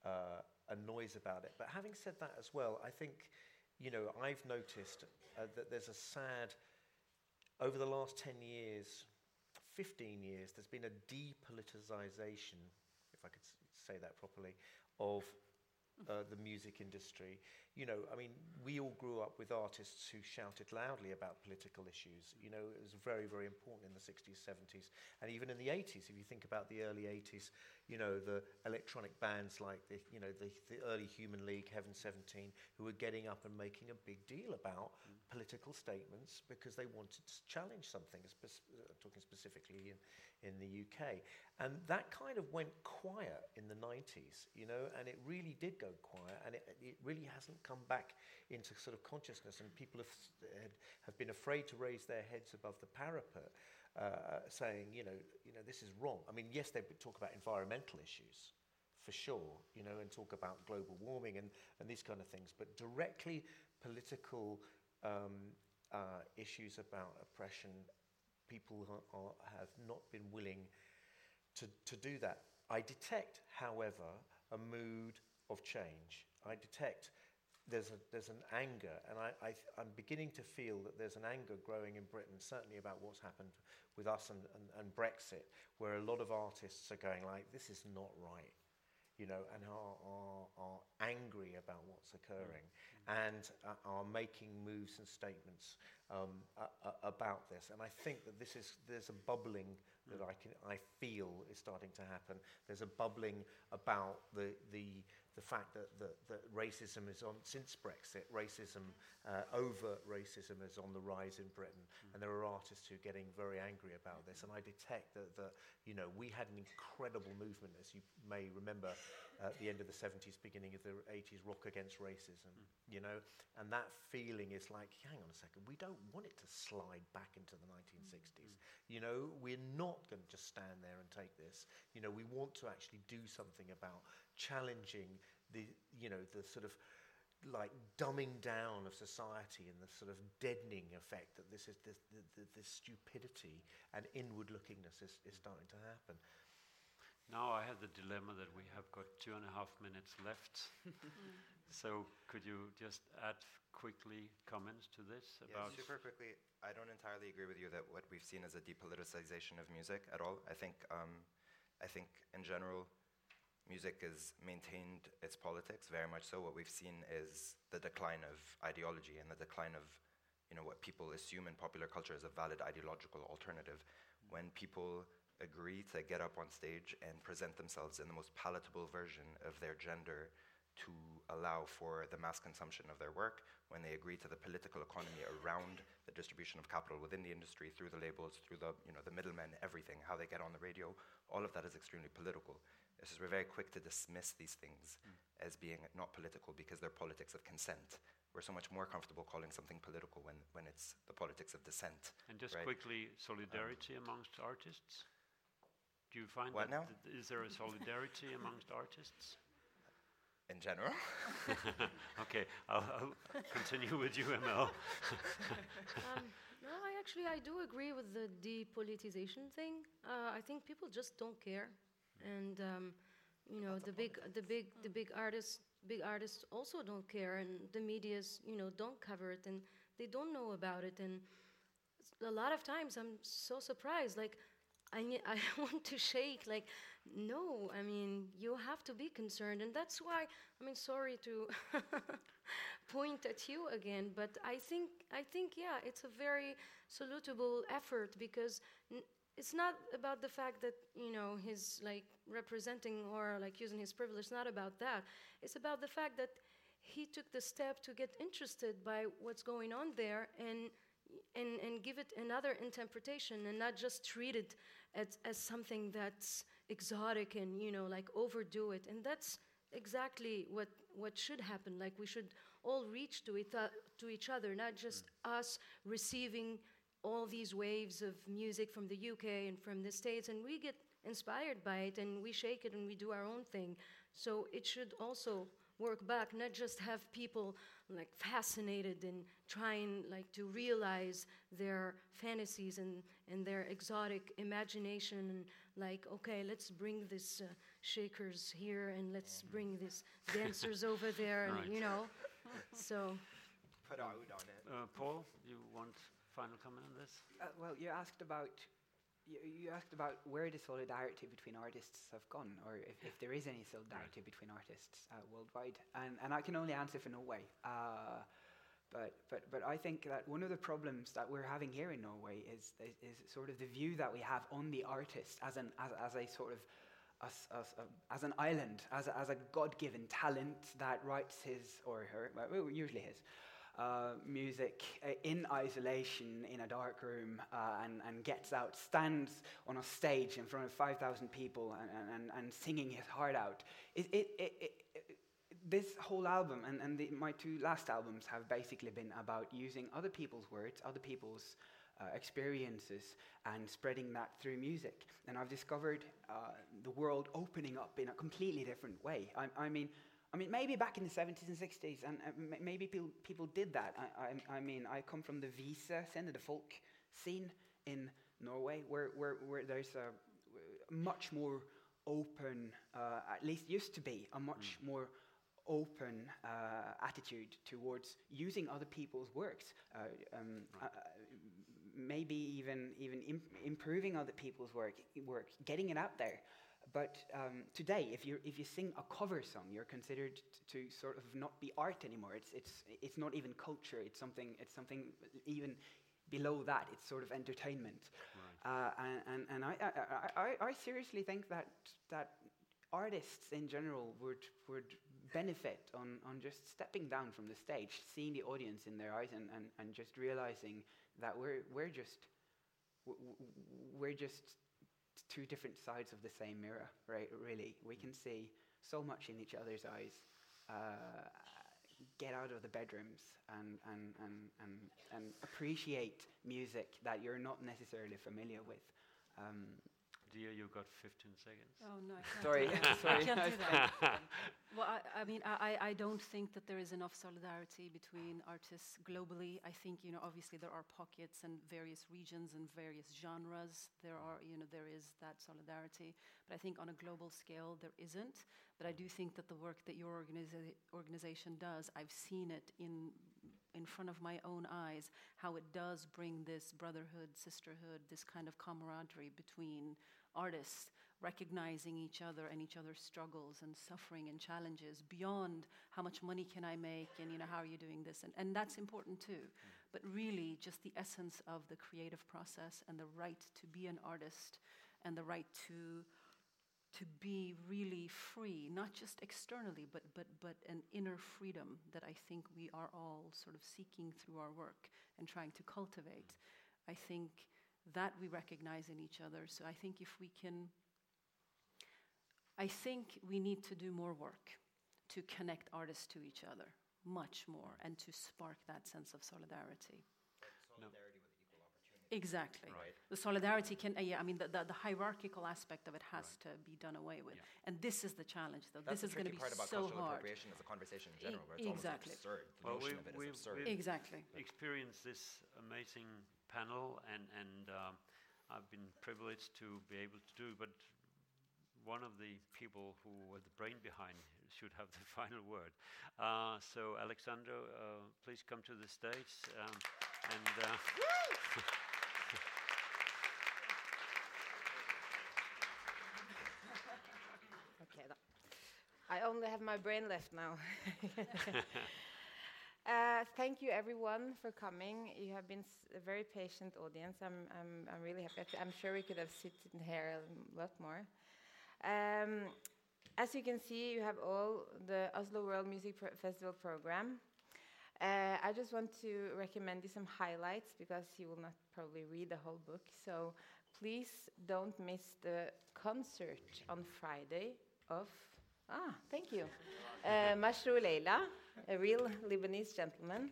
uh, noise about it. But having said that as well, I think, you know, I've noticed uh, that there's a sad, over the last 10 years, 15 years, there's been a depoliticization, if I could say that properly, of uh, the music industry. You know, I mean, we all grew up with artists who shouted loudly about political issues. You know, it was very, very important in the 60s, 70s, and even in the 80s. If you think about the early 80s, you know, the electronic bands like the, you know, the, the early Human League, Heaven 17, who were getting up and making a big deal about mm. political statements because they wanted to challenge something, spe- uh, talking specifically in, in the UK. And that kind of went quiet in the 90s, you know, and it really did go quiet, and it, it really hasn't come back into sort of consciousness, and people have, have been afraid to raise their heads above the parapet uh, saying, you know, you know, this is wrong. I mean, yes, they talk about environmental issues, for sure, you know, and talk about global warming and, and these kind of things, but directly political um, uh, issues about oppression, people are, have not been willing to, to do that. I detect, however, a mood of change. I detect there's, a, there's an anger, and I, I, I'm beginning to feel that there's an anger growing in Britain, certainly about what's happened with us and, and, and Brexit, where a lot of artists are going like, this is not right, you know, and are, are, are angry about what's occurring mm-hmm. and uh, are making moves and statements um, uh, uh, about this. And I think that this is, there's a bubbling that mm. I, can, I feel is starting to happen. There's a bubbling about the, the, the fact that, that, that racism is on, since Brexit, racism, uh, overt racism is on the rise in Britain. Mm. And there are artists who are getting very angry about this. And I detect that, that you know, we had an incredible movement, as you may remember, at the end of the 70s, beginning of the 80s, rock against racism, mm. you know. And that feeling is like, hang on a second, we don't want it to slide back into the 1960s. Mm. You know, we're not going to just stand there and take this. You know, we want to actually do something about challenging the, you know, the sort of like dumbing down of society and the sort of deadening effect that this is this, the, this stupidity and inward lookingness is, is starting to happen. Now I have the dilemma that we have got two and a half minutes left. so could you just add quickly comments to this about? Yeah, super quickly. I don't entirely agree with you that what we've seen is a depoliticization of music at all. I think, um, I think in general, music has maintained its politics very much so. What we've seen is the decline of ideology and the decline of you know, what people assume in popular culture is a valid ideological alternative. When people agree to get up on stage and present themselves in the most palatable version of their gender to allow for the mass consumption of their work, when they agree to the political economy around the the distribution of capital within the industry through the labels, through the you know the middlemen, everything, how they get on the radio, all of that is extremely political. It's just we're very quick to dismiss these things mm. as being not political because they're politics of consent. We're so much more comfortable calling something political when, when it's the politics of dissent. And just right? quickly, solidarity um, amongst artists. Do you find what that now? Th- is there a solidarity amongst artists? In general. okay, I'll, I'll, continue with you, Emel. um, no, I actually I do agree with the depolitization thing. Uh, I think people just don't care, and um, you know the big, the big, the big artists, big artists also don't care, and the media's you know don't cover it, and they don't know about it, and a lot of times I'm so surprised, like I, I want to shake like no i mean you have to be concerned and that's why i mean sorry to point at you again but i think i think yeah it's a very salutable effort because n- it's not about the fact that you know he's like representing or like using his privilege. It's not about that. It's about the fact that he took the step to get interested by what's going on there and and, and give it another interpretation and not just treat it as, as something that's exotic and you know like overdo it. And that's exactly what what should happen. Like we should all reach to it uh, to each other not just mm. us receiving all these waves of music from the UK and from the states and we get inspired by it and we shake it and we do our own thing so it should also work back, not just have people like fascinated and trying like to realize their fantasies and, and their exotic imagination and like, okay, let's bring this uh, shakers here and let's bring these dancers over there and right. you know. So put out on it. Uh, Paul, you want final comment on this? Uh, well, you asked about you, you, asked about where the solidarity between artists have gone, or if, if there is any solidarity right. between artists uh, worldwide. And, and I can only answer for Norway. Uh, but, but, but I think that one of the problems that we're having here in Norway is, is, is sort of the view that we have on the artist as, an, as, as a sort of as, as, uh, as an island, as a, as a God given talent that writes his or her, well, usually his, uh, music uh, in isolation in a dark room uh, and, and gets out, stands on a stage in front of 5,000 people and, and, and singing his heart out. It, it, it, this whole album and, and the, my two last albums have basically been about using other people's words, other people's uh, experiences, and spreading that through music. And I've discovered uh, the world opening up in a completely different way. I, I mean, I mean, maybe back in the 70s and 60s, and uh, maybe people, people did that. I, I, I, mean, I come from the Visa scene, the folk scene in Norway, where, where, where there's a much more open, uh, at least used to be, a much mm. more open uh, attitude towards using other people's works. Uh, um, right. Uh, maybe even, even imp- improving other people's work, work, getting it out there. But um, today, if you if you sing a cover song, you're considered to sort of not be art anymore. It's it's it's not even culture. It's something it's something even below that. It's sort of entertainment. Right. Uh, and and, and I, I, I, I seriously think that that artists in general would would benefit on, on just stepping down from the stage, seeing the audience in their eyes, and, and, and just realizing that we're we're just we're just two different sides of the same mirror, right? Really, we can see so much in each other's eyes. Uh, get out of the bedrooms and, and, and, and, and appreciate music that you're not necessarily familiar with. Um, Deeyah, you got 15 seconds. Oh, no, I can't Sorry, do that. sorry. I can't do that. well, I, I mean, I, I don't think that there is enough solidarity between artists globally. I think, you know, obviously there are pockets and various regions and various genres. There are, you know, there is that solidarity. But I think on a global scale, there isn't. But I do think that the work that your organiza- organization does, I've seen it in in front of my own eyes how it does bring this brotherhood, sisterhood, this kind of camaraderie between artists recognizing each other and each other's struggles and suffering and challenges beyond how much money can I make and you know how are you doing this and, and that's important too mm. but really just the essence of the creative process and the right to be an artist and the right to to be really free, not just externally, but, but, but an inner freedom that I think we are all sort of seeking through our work and trying to cultivate. I think that we recognize in each other. So I think if we can, I think we need to do more work to connect artists to each other much more and to spark that sense of solidarity. solidarity Exactly. Right. The solidarity can, uh, yeah, I mean, the, the, the, hierarchical aspect of it has right. to be done away with. Yeah. And this is the challenge, though. That's this is going to be so hard. part about so cultural hard. appropriation as a conversation in general, where it's exactly. almost absurd. The well, notion we, of it we've, absurd. Exactly. experienced this amazing panel, and, and um, I've been privileged to be able to do, but one of the people who were the brain behind should have the final word. Uh, so, Alexandra, uh, please come to the stage. Um, and uh, okay, I only have my brain left now. Uh, thank you, everyone, for coming. You have been a very patient audience. I'm, I'm, I'm really happy. I'm sure we could have sitting here a lot more. Um, as you can see, you have all the Oslo World Music Festival program. Uh, I just want to recommend you some highlights because you will not probably read the whole book. So please don't miss the concert on Friday of Ah, thank you. Uh, Mashrou' Leila, a real Lebanese gentleman.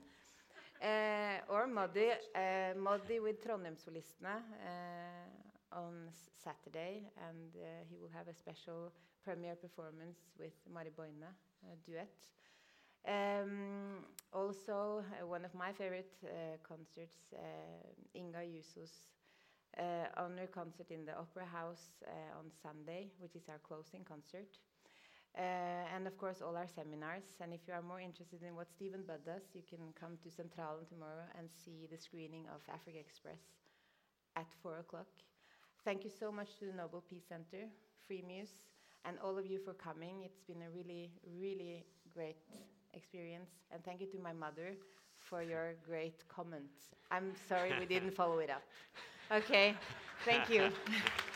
Uh, or Moddi, uh, Moddi with Trondheim-solistene uh, on Saturday, and uh, he will have a special premiere performance with Mari Boine, a duet. Um, also, one of my favorite concerts, Inga Juuso's honor concert in the Opera House on Sunday, which is our closing concert. Uh, and of course, all our seminars. And if you are more interested in what Stephen Budd does, you can come to Centralen tomorrow and see the screening of Africa Express at 4 o'clock. Thank you so much to the Nobel Peace Center, Freemuse, and all of you for coming. It's been a really, really great experience. And thank you to my mother for your great comments. I'm sorry we didn't follow it up. Okay, thank you.